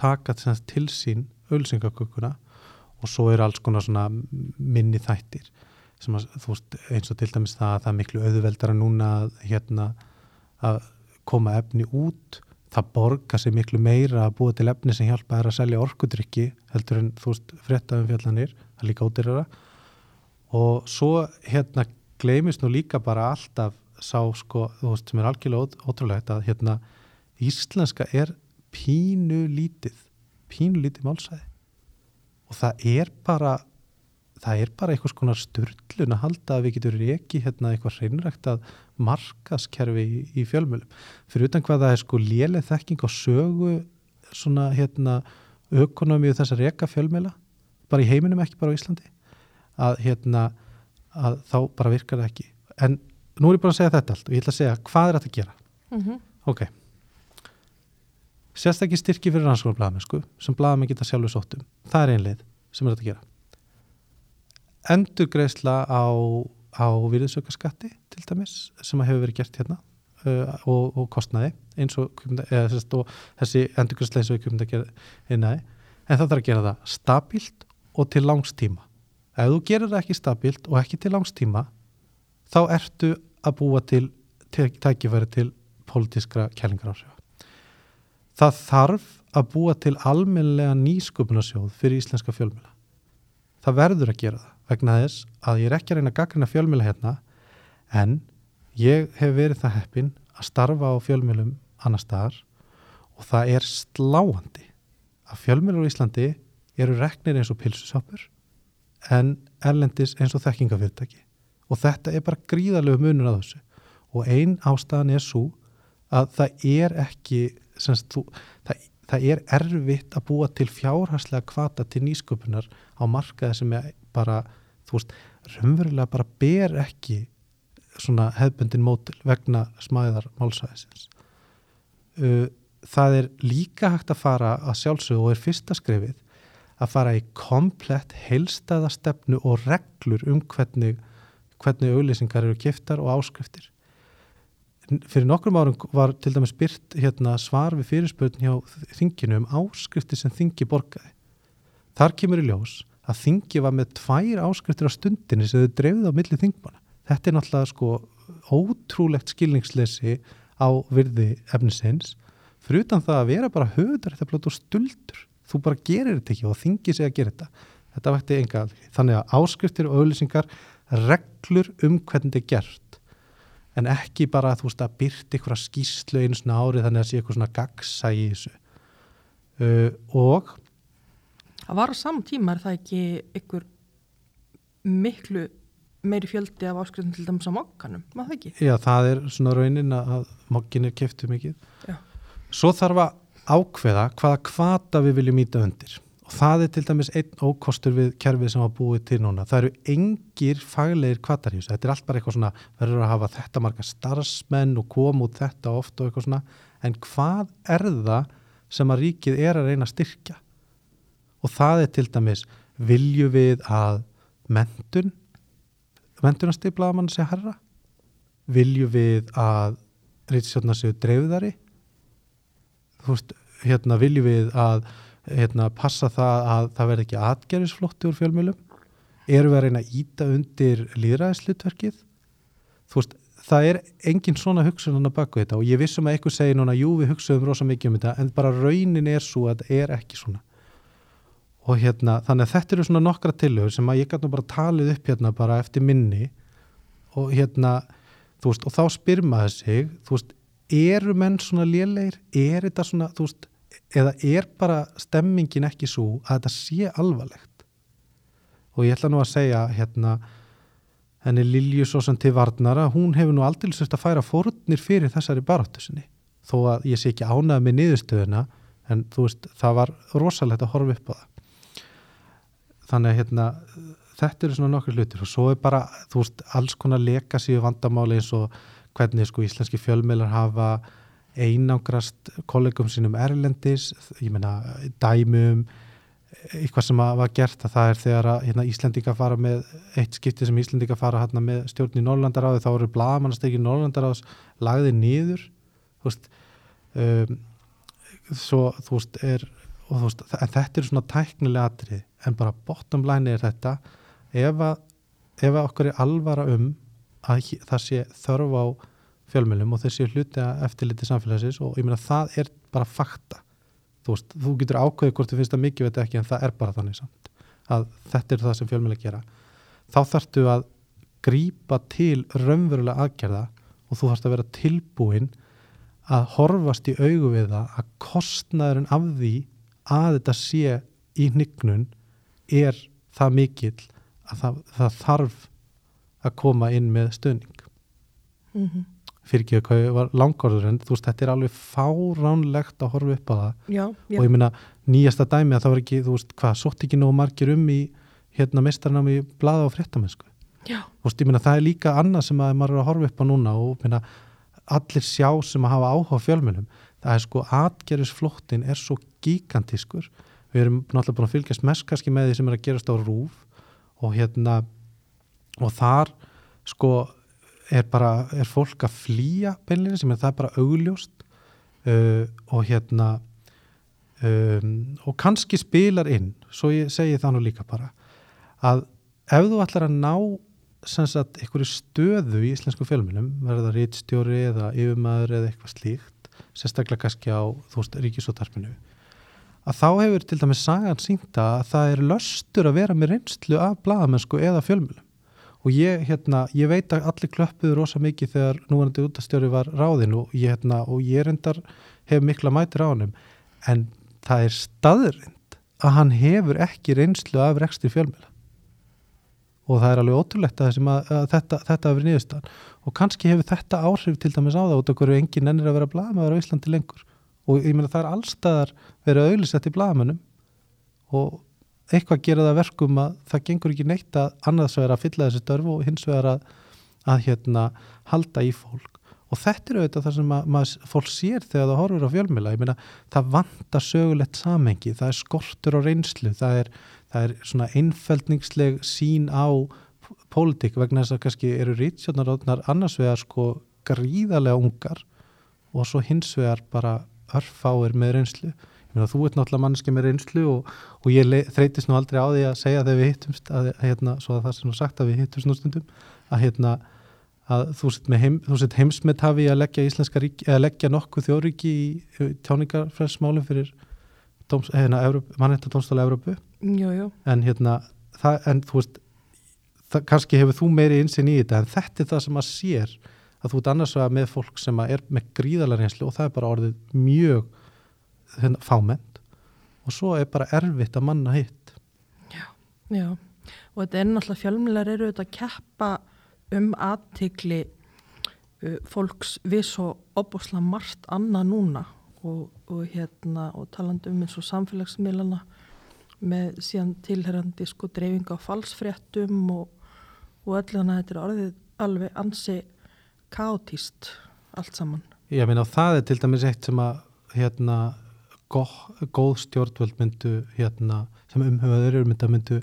taka til sín ölsingakökuna og svo er alls konar svona minni þættir að, veist, eins og til dæmis það að það er miklu auðveldara núna að, hérna, að koma efni út það borga sig miklu meira að búa til efni sem hjálpa þær að selja orkudrykki heldur en þú veist, frettaðum fjallanir það er líka ódyrra og svo hérna gleimist nú líka bara alltaf sá sko, þú veist, sem er algjörlega ótrúlegt að hérna íslenska er pínu lítið pínu lítið málsæði og það er bara það er bara eitthvað svona störtlun að halda að við getum reiki hérna eitthvað hreinrægt að markaskerfi í, í fjölmjölum fyrir utan hvað það er sko léleg þekking og sögu svona hérna ökonomíu þess að reka fjölmjöla bara í heiminum ekki bara á Íslandi að hérna að þá bara virkar það ekki. En nú er ég bara að segja þetta allt og ég ætla að segja hvað er þetta að gera. Mm -hmm. ok. Sérstakki styrki fyrir rannsóknarblæðamennsku sem blæðamenn geta sjálfur sóttum það er einleið sem er þetta að gera endurgreisla á, á virðisaukaskatti til dæmis sem hefur verið gert hérna uh, og, og kostnaði eins og, eða, sérst, og þessi endurgreisla eins og við að gera einnaði en það þarf að gera það stabílt og til langstíma ef þú gerir það ekki stabílt og ekki til langstíma þá ertu að búa til tæ- tækifæri til pólitískra kælingaráhrifa það þarf að búa til almennlega nýsköpunarsjóð fyrir íslenska fjölmjöla. Það verður að gera það vegna þess að ég er ekki að reyna að gaggrina fjölmjöla hérna en ég hef verið það heppin að starfa á fjölmjölum annar staðar og það er sláandi að fjölmjölur á Íslandi eru reknir eins og pilsusápur en erlendis eins og þekkingafyrirtæki. Og þetta er bara gríðarlegu munur að þessu. Og ein ástæðan er svo að það er ekki semst, þú, það, það er erfitt að búa til fjárhagslega kvata til nýsköpunar á markaði sem er bara, þú veist, raunverulega bara ber ekki svona hefbundin mótil vegna smæðar málsæðisins. Það er líka hægt að fara að sjálfsögðu og er fyrsta skrefið að fara í komplett heilstæða stefnu og reglur um hvernig, hvernig auðlýsingar eru giftar og áskriftir fyrir nokkrum árum var til dæmis byrt hérna, svar við fyrirspöldin hjá þinginu um áskrifti sem þingi borgaði. Þar kemur í ljós að þingi var með tvær áskriftir á stundinni sem þau dreifði á milli þingmanna. Þetta er náttúrulega sko ótrúlegt skilningsleysi á virði efnisins fyrir utan það að vera bara höfðar þetta blótt og stuldur. Þú bara gerir þetta ekki og þingi sig að gera þetta. Þetta vætti enga. Þannig að áskriftir og auðlýsingar reglur um hvernig þetta er gert en ekki bara þú veist að byrta ykkur að skýslu einu svona árið þannig að sé eitthvað svona gagsa í þessu uh, og Það var á saman tíma, er það ekki ykkur miklu meiri fjöldi af áskriftum til dæmis á mokkanum, maður það ekki? já, það er svona raunin að mokkin er keftu mikið Já. svo þarf að ákveða hvaða kvata við viljum íta undir það er til dæmis einn ókostur við kerfið sem var búið til núna. Það eru engir faglegir kvatar í þessu. Þetta er allt bara eitthvað svona, verður að hafa þetta marga starfsmenn og koma út þetta oft og eitthvað svona, en hvað er það sem að ríkið er að reyna að styrkja? Og það er til dæmis vilju við að mentun mentunastipla mann sé herra vilju við að reytisjóðna séu dreifðari? Þú veist, hérna vilju við að hérna, passa það að það verði ekki atgerðisflótti úr fjölmjölum eru við að reyna að íta undir líðræðislutverkið þú veist, það er engin svona hugsun að baka þetta og ég vissum að eitthvað segir núna, jú við hugsaðum rosa mikið um þetta en bara raunin er svo að það er ekki svona. Og hérna, þannig að þetta eru svona nokkra tilhör sem að ég nú bara talið upp hérna bara eftir minni og hérna, þú veist, og þá spyr maður sig, þú veist, eru menn svona lélegir, er þetta svona, þú veist, eða er bara stemmingin ekki svo að þetta sé alvarlegt? Og ég ætla nú að segja hérna henni Lilju svo sem til varnara hún hefur nú aldrei sérst að færa fórnir fyrir þessari baráttu sinni. Þó að ég sé ekki ánað með niðurstöðuna en þú veist, það var rosalegt að horfa upp á það. Þannig að hérna þetta eru svona nokkur hlutir. Og svo er bara þú veist, alls konar leka síðu vandamáli eins og hvernig sko íslenski fjölmeilar hafa einangrast kollegum sínum erlendis ég meina dæmum eitthvað sem var gert að það er þegar að hérna, Íslendinga fara með eitt skipti sem Íslendinga fara hérna, með stjórn í Norrlandaráði þá eru blagamannastekki í Norrlandaráðs lagði niður þú veist um, svo þú veist er og þú veist, en þetta er svona tæknilega atrið en bara bottom line er þetta ef að, ef að okkur er alvara um að það sé þörf á fjölmjölum og þessi hluti að eftirliti samfélagsins og ég meina það er bara fakta. Þú veist, þú getur ákveðið hvort þú finnst það mikið veit ekki en það er bara þannig samt að þetta er það sem fjölmjöla gera. Þá þarftu að grípa til raunverulega aðgerða og þú þarfst að vera tilbúin að horfast í augu við það að kostnaðurinn af því að þetta sé í hnignun er það mikill að það, það þarf að koma inn með stöðning Mm -hmm. Fyrir ekki að hvað var langorður en þú veist þetta er alveg fáránlegt að horfa upp á það Já, já. og ég meina nýjasta dæmi að það var ekki þú veist hvað, sótt ekki nógu margir um í hérna mestarnám í blaða og fréttamennsku Já. Þú veist, ég meina það er líka annað sem að maður er að horfa upp á núna og meina, allir sjá sem að hafa áhuga á fjölmjölum það er sko atgerðisflóttin er svo gigantískur við erum náttúrulega búin að fylgjast mest kannski með því sem er að gerast á rúf og hérna og þar sko er bara, er fólk að flýja beinlega sem er það bara augljóst. Uh, og hérna um, og kannski spilar inn svo ég segi það nú líka bara að ef þú ætlar að ná sem sagt einhverju stöðu í íslensku fjölmjölum, verða rítstjóri eða yfirmaður eða eitthvað slíkt sérstaklega kannski á, þú veist, ríkisótarpinu að þá hefur til dæmis sagan sínta að það er löstur að vera með reynslu af bladamennsku eða fjölmjölum og ég, hérna, ég veit að allir klöppuður rosa mikið þegar núvarandi útastjóri var ráðin og ég, hérna, og ég reyndar hef mikla mætir á hann en það er staðrind að hann hefur ekki reynslu af rekstri fjölmjöla og það er alveg ótrúlegt að, að, að þetta, þetta hefur nýðustan og kannski hefur þetta áhrif til dæmis á það út okkur engin ennir að vera blagamæður á Íslandi lengur. Og ég meina það er allstaðar verið auðlisett í blagamönnum og eitthvað gera það verkum að það gengur ekki neitt að annars vegar að fylla þessi störf og hins vegar að, að hérna, halda í fólk og þetta er auðvitað það sem að, maður, fólk sér þegar það horfur á fjölmjöla, ég meina það vantar sögulegt samengi, það er skortur á reynslu, það er það er svona einfældningsleg sín á pólitík vegna þess að kannski eru rítstjónaróðnar annars vegar sko gríðarlega ungar og svo hins vegar bara örfáir með reynslu. Þú ert náttúrulega manneski með reynslu og, og ég þreytist nú aldrei á því að segja þegar við hittumst að, að hérna, svo að það sem þú sagt að við hittumst stundum að hérna að þú sett, heim, heimsmet hafi að leggja ríki, eða leggja nokkuð þjóðríki í tjáningarfræðsmálum fyrir hérna, mannhættadónstála Európu en hérna það, en þú veist það, kannski hefur þú meiri insinn í þetta en þetta er það sem að sér að þú ert annars vegar með fólk sem er með gríðalega reynslu og það er bara orðið mjög hérna, fámennt. Og svo er bara erfitt að manna hitt. Já, já. Og þetta er náttúrulega fjölmjölar eru auðvitað að keppa um aðtikli uh, fólks við svo opbúslega margt annað núna. Og, og hérna og talandi um eins og samfélagsmiðlana með síðan tilherrandi sko dreifinga á falsfréttum og, og öllu þannig að þetta er orðið alveg ansi kátíst allt saman. Ég meina það er til dæmis eitt sem að hérna góð, stjórnvöld myndu hérna sem umhauður myndu, myndu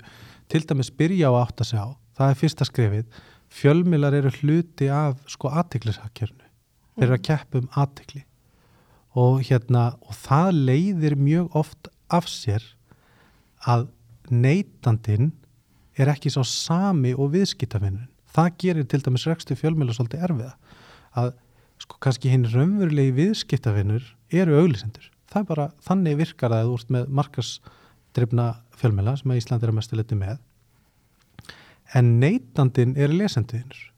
til dæmis byrja á átt að segja á. Það er fyrsta skrefið. Fjölmilar eru hluti af sko aðtiklisakjörnu. Þeir eru að keppa um aðtikli og hérna og það leiðir mjög oft af sér að neytandin er ekki svo sami og viðskiptafinnun. Það gerir til dæmis rekstu fjölmjöla svolítið erfiða að sko kannski hinn raunverulegi viðskiptafinnur eru auglisendur. Það er bara þannig virkar að þú ert með markasdrifna fjölmjöla sem að Ísland er að mestu leti með en neytandin er lesendiðinur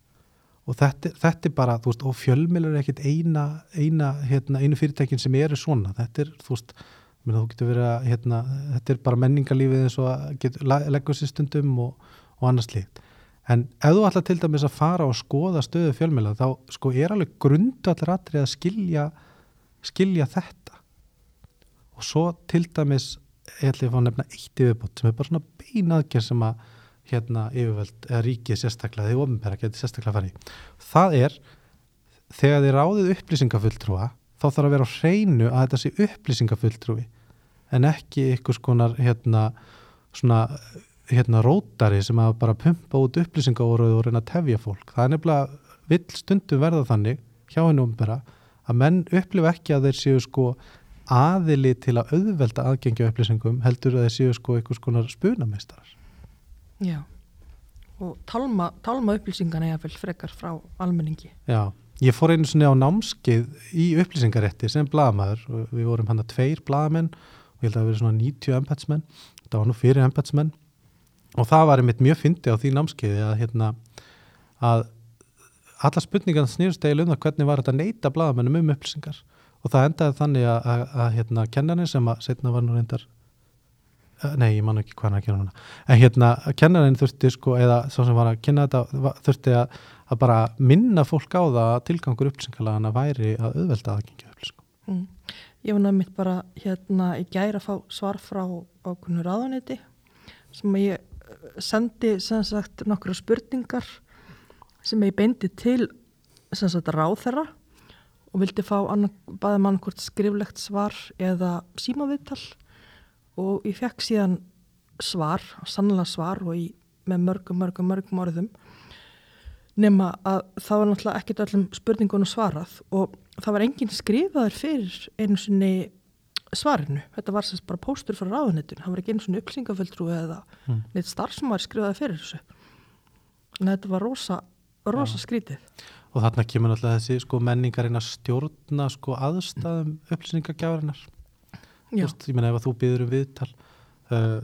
og þetta, þetta er bara, þú veist, og fjölmjöla er ekkit eina, eina hérna, einu fyrirtækin sem eru svona, þetta er, þú veist Menna, þú getur verið að, hérna, þetta er bara menningarlífið eins og að leggja sér stundum og, og annars líkt. En ef þú ætla til dæmis að fara og skoða stöðu fjölmjöla þá sko er alveg grundu allir aðrið að skilja, skilja þetta. Og svo til dæmis, ég ætla að fá nefna eitt yfirbútt sem er bara svona beinaðgerð sem að hérna yfirvöld eða ríkið sérstaklega, því ofinbæra getur sérstaklega farið. Það er þegar þið ráðið upplýsingafulltrúa þá þarf að vera á hreinu að þetta sé upplýsingafulltrúi en ekki ykkur skonar hérna svona hérna rótari sem að bara pumpa út upplýsingaóruð og reyna að tefja fólk. Það er nefnilega vill stundum verða þannig hjá hennu umbera að menn upplifa ekki að þeir séu sko aðili til að auðvelda aðgengja upplýsingum heldur að þeir séu sko ykkur skonar spunameistarar. Já. Og talma, talma upplýsingarna eða vel frekar frá almenningi. Já, ég fór einu svona á námskið í upplýsingarétti sem bladamæður og við vorum hann að tveir bladamenn og ég held að það verið svona 90 embætsmenn, það var nú fyrir embætsmenn og það var einmitt mjög fyndi á því námskiði að hérna að alla spurningarna snýrst eða um það hvernig var þetta neyta bladamennum um upplýsingar og það endaði þannig að, að, að hérna kennarinn sem að setna var nú reyndar nei, ég man ekki hvað hann að gera núna. En hérna, kennarinn þurfti sko eða svo sem var að kenna þetta þurfti að, að bara minna fólk á það að tilgangur upplýsingalagana væri að auðvelda aðgengja upplýsingum. Mm. Ég var nefnitt bara hérna í gæra að fá svar frá ákveðinu ráðuniti sem ég sendi sem sagt nokkru spurningar sem ég beindi til sem sagt ráþera og vildi fá bæði mann hvort skriflegt svar eða símaviðtal og ég fekk síðan svar, sannlega svar og í, með mörgum, mörgum, mörgum orðum nema að það var náttúrulega ekkert öllum spurningunum svarað og það var enginn skrifaður fyrir einu sinni svarinu. Þetta var sérst bara póstur frá ráðunittun. Það var ekki einu sinni upplýsingaföldrú eða mm. neitt starf sem var skrifaður fyrir þessu. Að þetta var rosa, rosa ja. skrítið. Og þarna kemur náttúrulega þessi sko, menningarinn að stjórna sko, aðstæðum veist, ég menna ef að þú býður um viðtal Uh,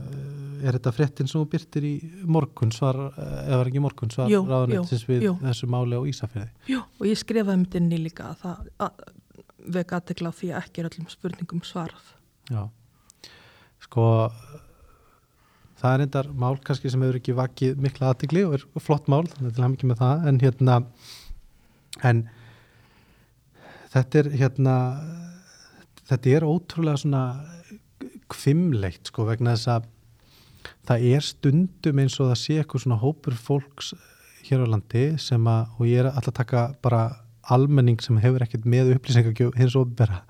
er þetta fréttin sem þú byrtir í morgun svar, eða var ekki morgun svar ráðanættis við jú. þessu máli á Ísafjörði? Jú, og ég skrifaði inn í líka að það veka aðtegla því að ekki er öllum spurningum svarað. Já, sko það er endar mál kannski sem hefur ekki vakið mikla aðtegli og er flott mál, þannig að hafa mikið með það, en hérna en þetta er hérna þetta er ótrúlega svona kvimleitt sko vegna þess að það er stundum eins og það sé eitthvað svona hópur fólks hér á landi sem að, og ég er alltaf að taka bara almenning sem hefur ekkert með upplýsingargjöf hins og vera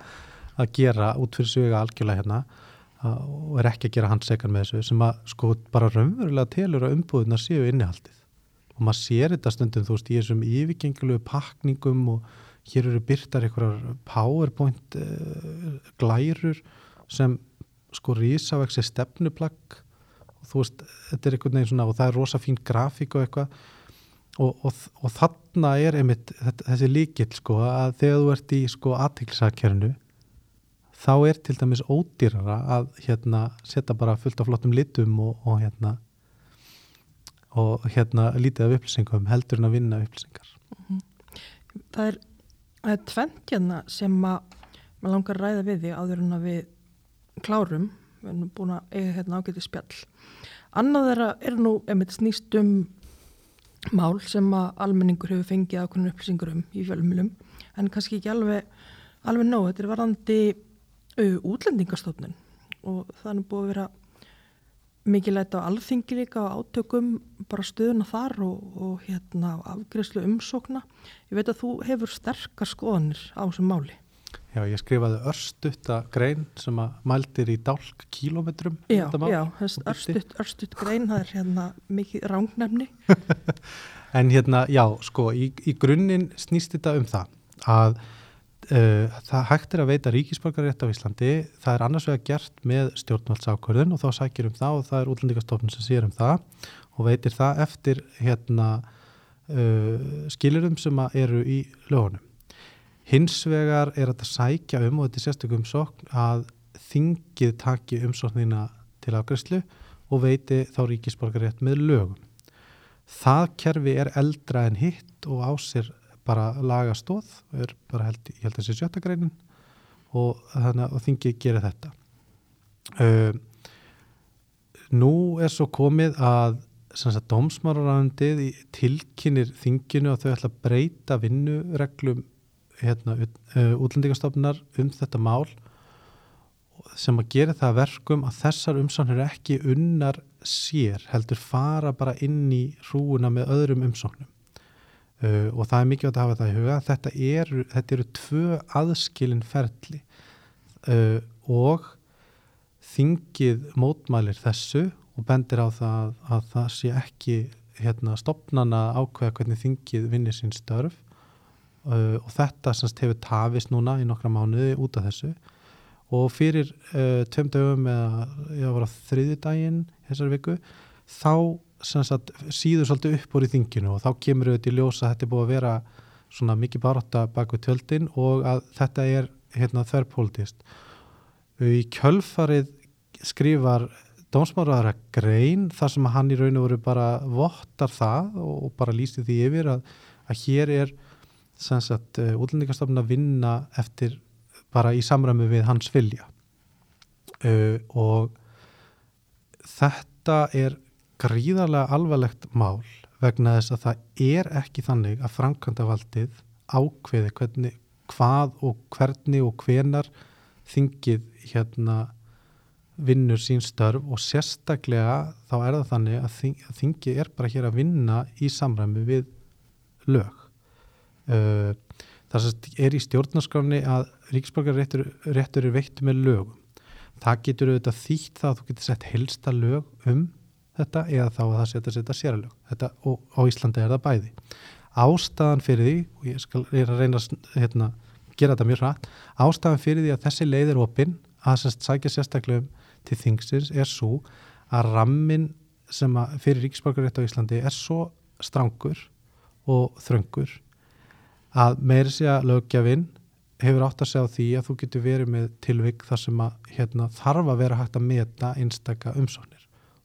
að gera út fyrir sögja algjörlega hérna og er ekki að gera handsekan með þessu sem að sko bara raunverulega telur að umbúðuna séu innihaldið og maður sér þetta stundum þú veist í þessum yfirgengilegu pakningum og hér eru byrtar einhverjar powerpoint uh, glærur sem sko rísavægsi stefnuplagg. Og þú veist, þetta er einhvern veginn svona og það er rosa fín grafík og eitthvað. Og, og, og þarna er einmitt þessi líkil sko að þegar þú ert í sko aðtilsakjörnu þá er til dæmis ódýrara að hérna setja bara fullt af flottum litum og, og hérna og hérna lítið af upplýsingum heldur en að vinna upplýsingar mm -hmm. Það er, er tventjana sem að maður langar að ræða við því áður en að við klárum, við erum búin að eiga hérna ágæti spjall. Annað þeirra er nú einmitt snýst um mál sem að almenningur hefur fengið ákveðin upplýsingur um í fjölumilum, en kannski ekki alveg, alveg nóg. Þetta er varandi útlendingastofnun og það er búin að vera mikið læta á alþingi líka á átökum bara stöðuna þar og, og hérna afgreðslu umsókna. Ég veit að þú hefur sterkar skoðanir á þessum máli. Já, ég skrifaði örstutta grein sem að mældir í dálk kílometrum. Já, já, örstutt, örstutt grein, það er hérna mikið rángnefni. <laughs> en hérna, já, sko, í, í grunninn snýst þetta um það að uh, það hægt er að veita ríkisborgarétt á Íslandi, það er annars vega gert með stjórnvaldsákvörðun og þá sækir um það og það er útlendingastofnun sem sér um það og veitir það eftir hérna uh, skilurum sem eru í lögunum. Hins vegar er þetta sækja um og þetta er sérstökum umsókn að þingið taki umsóknina til afgræslu og veiti þá ríkisborgarétt með lögum. Það kerfi er eldra en hitt og á sér bara lagastóð, er bara held, ég held að það sé sjötta greinin og, og þingið gerir þetta. Uh, nú er svo komið að dómsmáraræðandið tilkynir þinginu að þau ætla að breyta vinnureglum hérna, uh, útlendingastofnar um þetta mál sem að gera það verkum að þessar umsóknir ekki unnar sér heldur fara bara inn í hrúuna með öðrum umsóknum uh, og það er mikilvægt að hafa það í huga. Þetta eru, þetta eru tvö aðskilin ferli. Uh, og þingið mótmælir þessu og bendir á það að það sé ekki hérna, stopnana ákveða hvernig þingið vinnir sín störf. Uh, og þetta semst hefur tafist núna í nokkra mánuði út af þessu. Og fyrir tveim dögum eða þriði daginn þessar viku þá sagt, síður svolítið upp úr í þinginu og þá kemur auðvitað í ljósa að þetta er búið að vera svona mikið barátta bak við tjöldin og að þetta er hérna þörrpolítist í kjölfarið skrifar dómsmáraðara grein þar sem hann í raun og veru bara vottar það og bara lýsti því yfir að, að hér er uh, útlendingarstofn að vinna eftir bara í samræmi við hans vilja. Uh, og þetta er gríðarlega alvarlegt mál vegna þess að það er ekki þannig að framkvæmdavaldið ákveði hvernig, hvað og hvernig og hvenar þingið hérna vinnur sín störf og sérstaklega þá er það þannig að, þing, að þingi er bara hér að vinna í samræmi við lög. Uh, það er í stjórnarskráni að ríksborgarréttur réttur er veitt með lögum. Það getur auðvitað þýtt það að þú getur sett helsta lög um þetta eða þá að það setja setja séralög. Þetta, og á Íslandi er það bæði. Ástæðan fyrir því, og ég, skal, ég er að reyna að hérna, gera þetta mjög hratt, ástæðan fyrir því að þessi leið er opinn að sérst, sækja sérstaklega til þingsins er svo að rammin sem að fyrir ríksborgarrétt á Íslandi er svo strangur og þröngur að meiri sé að lögjafinn hefur átt að segja á því að þú getur verið með tilvik þar sem að hérna, þarf að vera hægt að meta einstakka umsóknir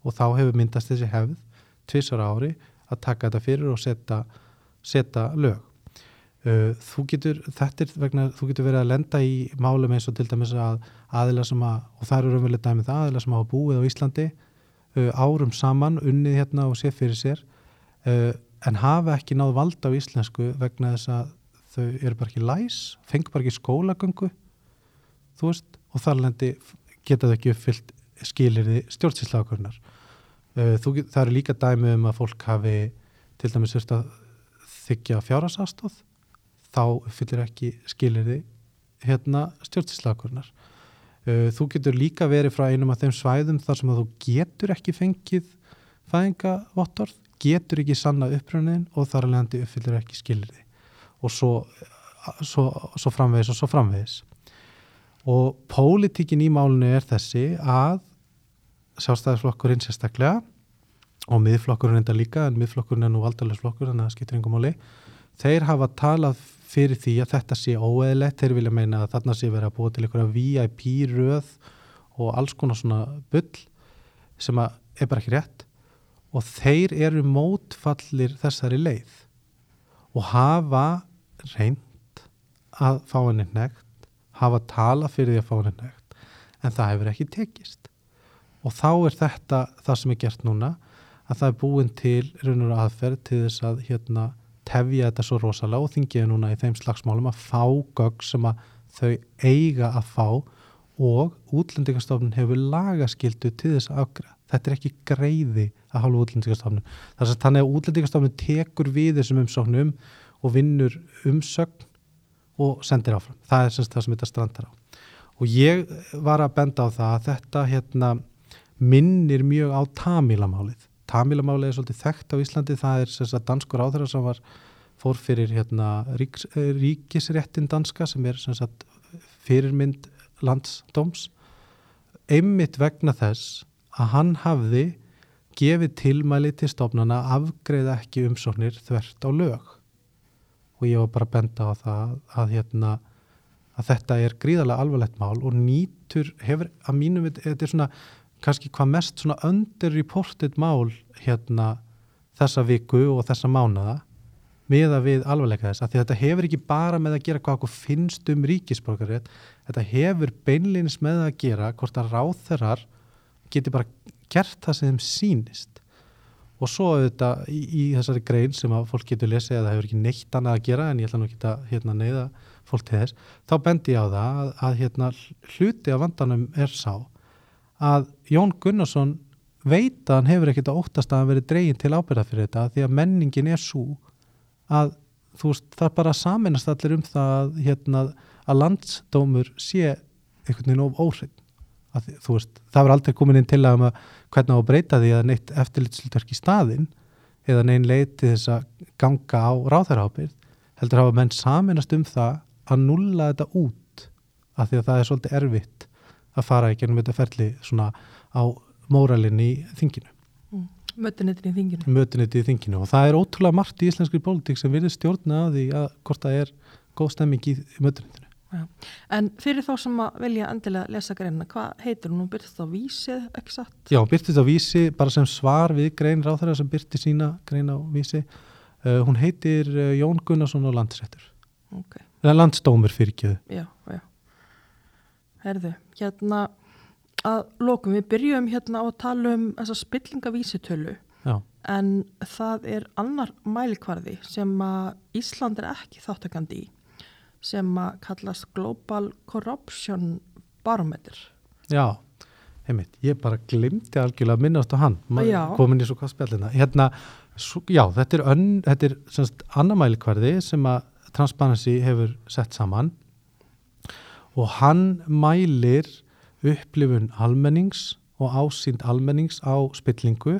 og þá hefur myndast þessi hefð tvísar ári að taka þetta fyrir og setja, setja lög. Þú getur, þetta er vegna, þú getur verið að lenda í málum eins og til dæmis að aðila sem að, og það eru raunverulega dæmið það, aðila sem hafa búið á Íslandi árum saman, unnið hérna og sé fyrir sér en hafa ekki náð valda á íslensku vegna þess að þau eru bara ekki læs, fengur bara ekki skólagöngu þú veist, og þar lendi geta þau ekki uppfyllt skilir því stjórnsýslaðakurnar það eru líka dæmi um að fólk hafi til dæmis þurft að þykja fjárhásastóð þá fyllir ekki skilir því hérna stjórnsýslaðakurnar þú getur líka verið frá einum af þeim svæðum þar sem að þú getur ekki fengið fæðingavottorð getur ekki sanna uppröndin og þar leðandi uppfyllir ekki skilriði og svo, svo, svo framvegis og svo framvegis. Og pólitíkin í málunni er þessi að sjálfstæðisflokkurinn sérstaklega og miðflokkurinn enda líka en miðflokkurinn er nú valdalagsflokkur þannig að það skiptir yngum máli. Þeir hafa talað fyrir því að þetta sé óeðlegt þeir vilja meina að þarna sé verið að búa til einhverja VIP röð og alls konar svona bull sem er bara ekki rétt. Og þeir eru mótfallir þessari leið og hafa reynd að fá henni nekt, hafa tala fyrir því að fá henni nekt, en það hefur ekki tekist. Og þá er þetta það sem er gert núna, að það er búin til raun og aðferð til þess að hérna, tefja þetta svo rosalega og þingiði núna í þeim slagsmálum að fá gögg sem að þau eiga að fá og útlendingastofnun hefur lagaskildu til þess að afgræða. Þetta er ekki greiði að hálfa útlendingastofnun. Þannig að útlendingastofnun tekur við þessum umsóknum og vinnur umsögn og sendir áfram. Það er semst það sem þetta strandar á. Og ég var að benda á það að þetta hérna, minnir mjög á Tamilamálið. Tamilamálið er svolítið þekkt á Íslandi. Það er semst að danskur áþæra sem var fór fyrir hérna, ríks, ríkisréttin danska sem er að fyrirmynd landsdóms einmitt vegna þess að hann hafði gefið tilmæli til stofnana að afgreða ekki umsóknir þvert á lög og ég var bara að benda á það að, hérna, að þetta er gríðarlega alvarlegt mál og nýtur hefur að mínum þetta er svona kannski hvað mest svona underreported mál hérna þessa viku og þessa mánada miða við alvarleika þess að því að þetta hefur ekki bara með að gera hvað okkur finnst um ríkisborgarrétt þetta hefur beinleins með að gera hvort að ráþerar geti bara gert það sem þeim sínist og svo auðvitað í, í þessari grein sem að fólk getur lesið að það hefur ekki neitt annað að gera en ég ætla nú ekki að hérna, neyða fólk til þess, þá bendi ég á það að, að hérna, hluti af vandanum er sá að Jón Gunnarsson veit að hann hefur ekkert að óttast að hann verið dregin til ábyrða fyrir þetta því að menningin er svo að þú veist það bara saminast allir um það að, hérna, að landsdómur sé einhvern veginn of óhrinn að, veist, það verður aldrei komin inn til að um hvernig á að breyta því að neitt eftirlitslutverk í staðin eða neinn leiti þess að ganga á ráðherraábyrð heldur hafa menn saminast um það að nulla þetta út af því að það er svolítið erfitt að fara ekki ennum þetta ferli svona á móralinni í þinginu. Mm. Mötunittin í þinginu. Mötunittin í þinginu og það er ótrúlega margt í íslenskri pólitík sem verður stjórna að því að hvort það er góð stemming í mötunittinu. Já. En fyrir þá sem að velja endilega lesa greinina, hvað heitir hún? Hún byrtist á vísi, ekki satt? Já, byrtist á vísi, bara sem svar við grein ráþæra sem byrti sína grein á vísi. Uh, hún heitir uh, Jón Gunnarsson og landsrættur. Ok. Eða landsdómur fyrir kjöðu. Já, já. Herðu, hérna að lokum, við byrjum hérna á að tala um þessa spillingavísitölu. Já. En það er annar mælikvarði sem að Ísland er ekki þáttakandi í sem að kallast Global Corruption Barometer. Já, einmitt, ég bara glimti algjörlega að minnast á hann, komin í svo hvað spjallina hérna, svo, já, þetta er, ön, þetta er semst, annar mælikvarði sem að Transparency hefur sett saman og hann mælir upplifun almennings og ásýnd almennings á spillingu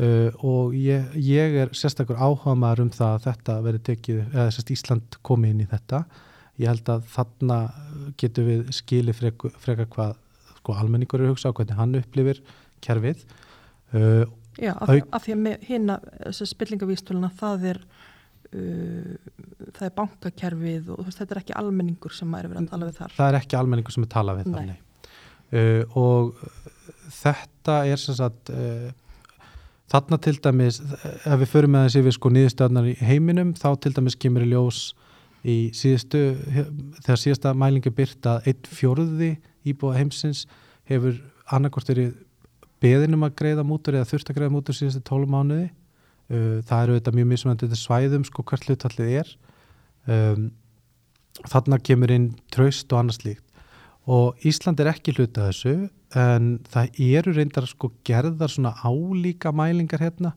uh, og ég, ég er sérstakur áhuga maður um það að þetta verið tekið, eða sérst Ísland komið inn í þetta. Ég held að þarna getum við skilið freka, freka hvað sko, almenningur er að hugsa á hvernig hann upplifir kerfið. Uh, Já, af, Auk- af því að með þessi spillingavístöluna það er það er bankakerfið og veist, þetta er ekki almenningur sem er verið að tala við þar það er ekki almenningur sem er talað við Nei. þannig. Uh, og uh, þetta er sem sagt uh, þarna til dæmis ef við förum með þessi við sko niðurstöðnar í heiminum þá til dæmis kemur í ljós í síðustu þegar síðasta mælingu byrt að einn fjórði íbúa heimsins hefur annarkort verið beðinum að greiða mútur eða þurft að greiða mútur síðustu 12 mánuði uh, það eru þetta mjög mismunandi svæðum sko hvert hlutallið er. Um, þarna kemur inn traust og annars líkt og Ísland er ekki hluta þessu en það eru reyndar sko gerðar svona álíka mælingar hérna.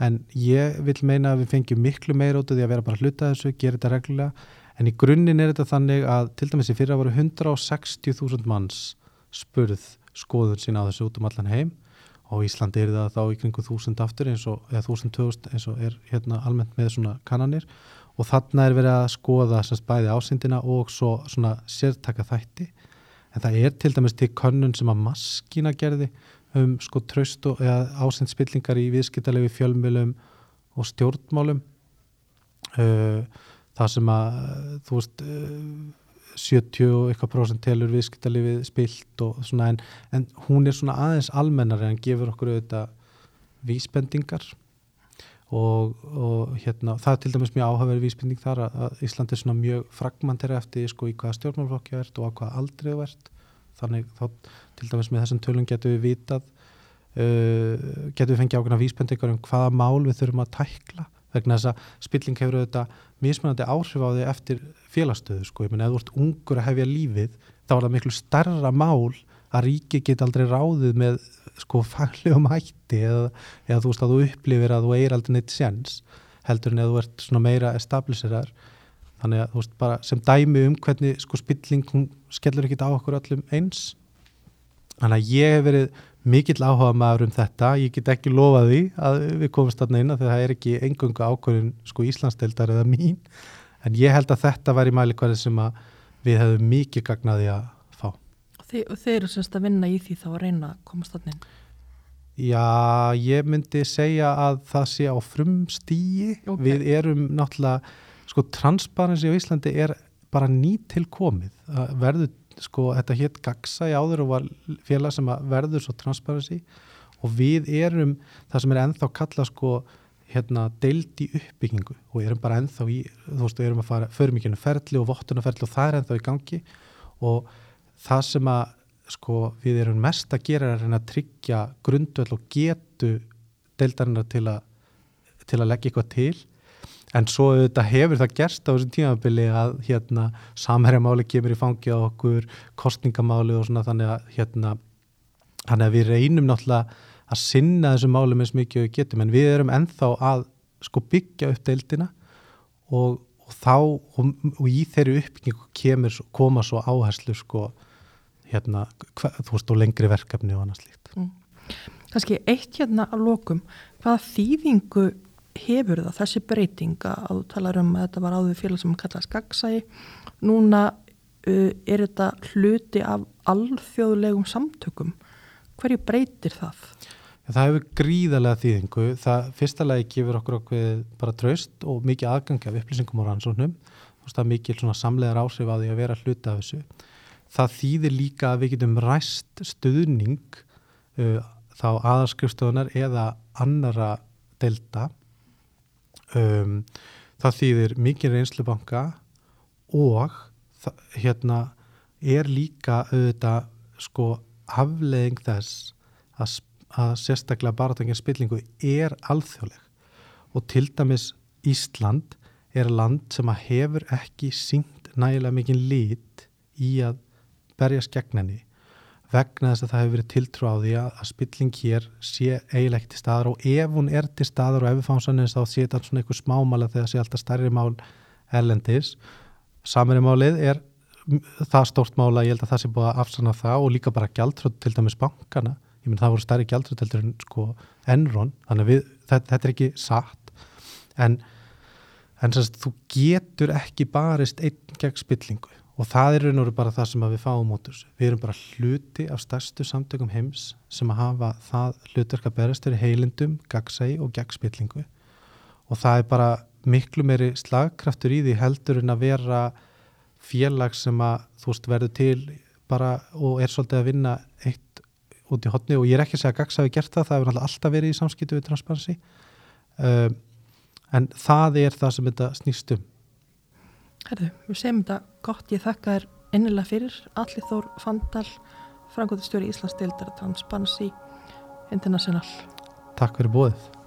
En ég vil meina að við fengjum miklu meira út af því að vera bara hluta þessu, gera þetta reglulega. En í grunninn er þetta þannig að til dæmis í fyrra voru 160.000 manns spurð skoðun sína á þessu út um allan heim og Íslandi er það þá í kringu 1000 aftur eins og, eða 1000-2000 eins og er hérna almennt með svona kannanir. Og þarna er verið að skoða semst bæði ásýndina og svo svona sértaka þætti. En það er til dæmis til könnun sem að maskina gerði um sko tröst og eða ásýndspillingar í viðskiptalegu fjölmjölum og stjórnmálum. Uh, það sem að þú veist uh, 70 og eitthvað prósent telur viðskiptalífið spilt og svona en, en hún er svona aðeins almennari en gefur okkur auðvitað vísbendingar og, og hérna það er til dæmis mjög áhugaverð vísbending þar að, að Ísland er svona mjög fragmenteri eftir sko í hvaða stjórnmálflokki það ert og á hvaða aldrei þú ert. Þannig þá til dæmis með þessum tölum getum við vitað uh, getum við fengið ákveðna vísbendingar um hvaða mál við þurfum að tækla vegna þess að spilling hefur auðvitað mismunandi áhrif á því eftir félagstöðu sko, ég menn ef þú ert ungur að hefja lífið þá er það miklu starra mál að ríki get aldrei ráðið með sko <laughs> faglegum hætti eða, eða þú veist að þú upplifir að þú eir aldrei neitt séns heldur en eða þú ert svona meira establisherar. Þannig að þú veist bara sem dæmi um hvernig sko spilling hún skellur ekkit á okkur öllum eins þannig að ég hef verið mikill áhuga maður um þetta, ég get ekki lofað því að við komumst þarna inn að það er ekki engunga ákvörðun sko Íslandsdeildar eða mín, en ég held að þetta væri mælikvæði sem að við hefum mikið gagnaði að fá. og þeir, eru semst að vinna í því þá að reyna að komast þannig inn? Já, ég myndi segja að það sé á frumstíi, Ok. við erum náttúrulega, sko transparency á Íslandi er bara nýtilkomið, Það verður sko, þetta hétt Gaxa í áður og var félag sem verður svo transparency. Og við erum það sem er ennþá kalla sko hérna deild í uppbyggingu. Og erum bara ennþá í, þú veist, erum að fara förmikinu ferli og vottunarferli og það er ennþá í gangi. Og það sem að sko við erum mest að gera er að tryggja grundvöld og getu deildarinnar til að til að leggja eitthvað til en svo auðvitað hefur það gerst á þessum tímabili að hérna samherjamáli kemur í fangi á okkur kostningamáli og svona þannig að hérna þannig að við reynum náttúrulega að sinna þessum málum eins mikið og getum. En við erum ennþá að sko byggja upp deildina og, og þá og, og í þeirri uppbyggingu kemur, koma svo áherslu sko hérna, hva, þú veist, og lengri verkefni og annars líkt. kannski eitt hérna að lokum. Hvaða þýðingu hefur það þessi breytinga að þú talar um að þetta var áður félag sem kallast gagsæi núna uh, er þetta hluti af alþjóðlegum samtökum hverju breytir það? Það hefur gríðarlega þýðingu. Það fyrsta lagi gefur okkur okkur bara traust og mikið aðgangi af upplýsingum og rannsóknum. Veist það er mikið samlegar áhrif að því að vera hluta af þessu. Það þýðir líka að við getum ræst stuðning uh, þá aðarskrifstofunar eða annara delta. Um, það þýðir mikið reynslubanka og það, hérna er líka auðvitað sko afleðing þess að, að sérstaklega baratangin spillingu er alþjóðleg. Og til dæmis Ísland er land sem að hefur ekki sínt nægilega mikið lit í að berjast gegn henni vegna þess að það hefur verið tiltrú á því að, spilling hér sé eiginlega ekki til staðar og ef hún er til staðar og ef við fáum sannins þá sé þetta svona einhver smámala þegar það sé alltaf stærri mál erlendis. Samverið málið er það stórt mála, ég held að það sé búið að afsanna það og líka bara gjaldröð til dæmis bankana, ég menn það voru stærri gjaldröð til dæmis sko Enron þannig við, þetta, þetta er ekki satt. En, en sérst, þú getur ekki barist einn gegn spillingu og það er raun og bara það sem við fáum út þessu. Við erum bara hluti af stærstu samtökum heims sem að hafa það hlutverk að berast fyrir heilindum, gagsægi og gegspillingu og það er bara miklu meiri slagkraftur í því heldur en að vera félag sem að þú veist verður til bara og er svolítið að vinna eitt út í hotni og ég er ekki að segja að gagsægi gert það, það hefur alltaf verið í samskiptu við transparency. Um, en það er það sem þetta snýstum Herðu, við segjum þetta gott, ég þakka þér innilega fyrir. Allir Þór Fandal, frangóðustjóri Íslands deildar Transparency International. Takk fyrir bóðið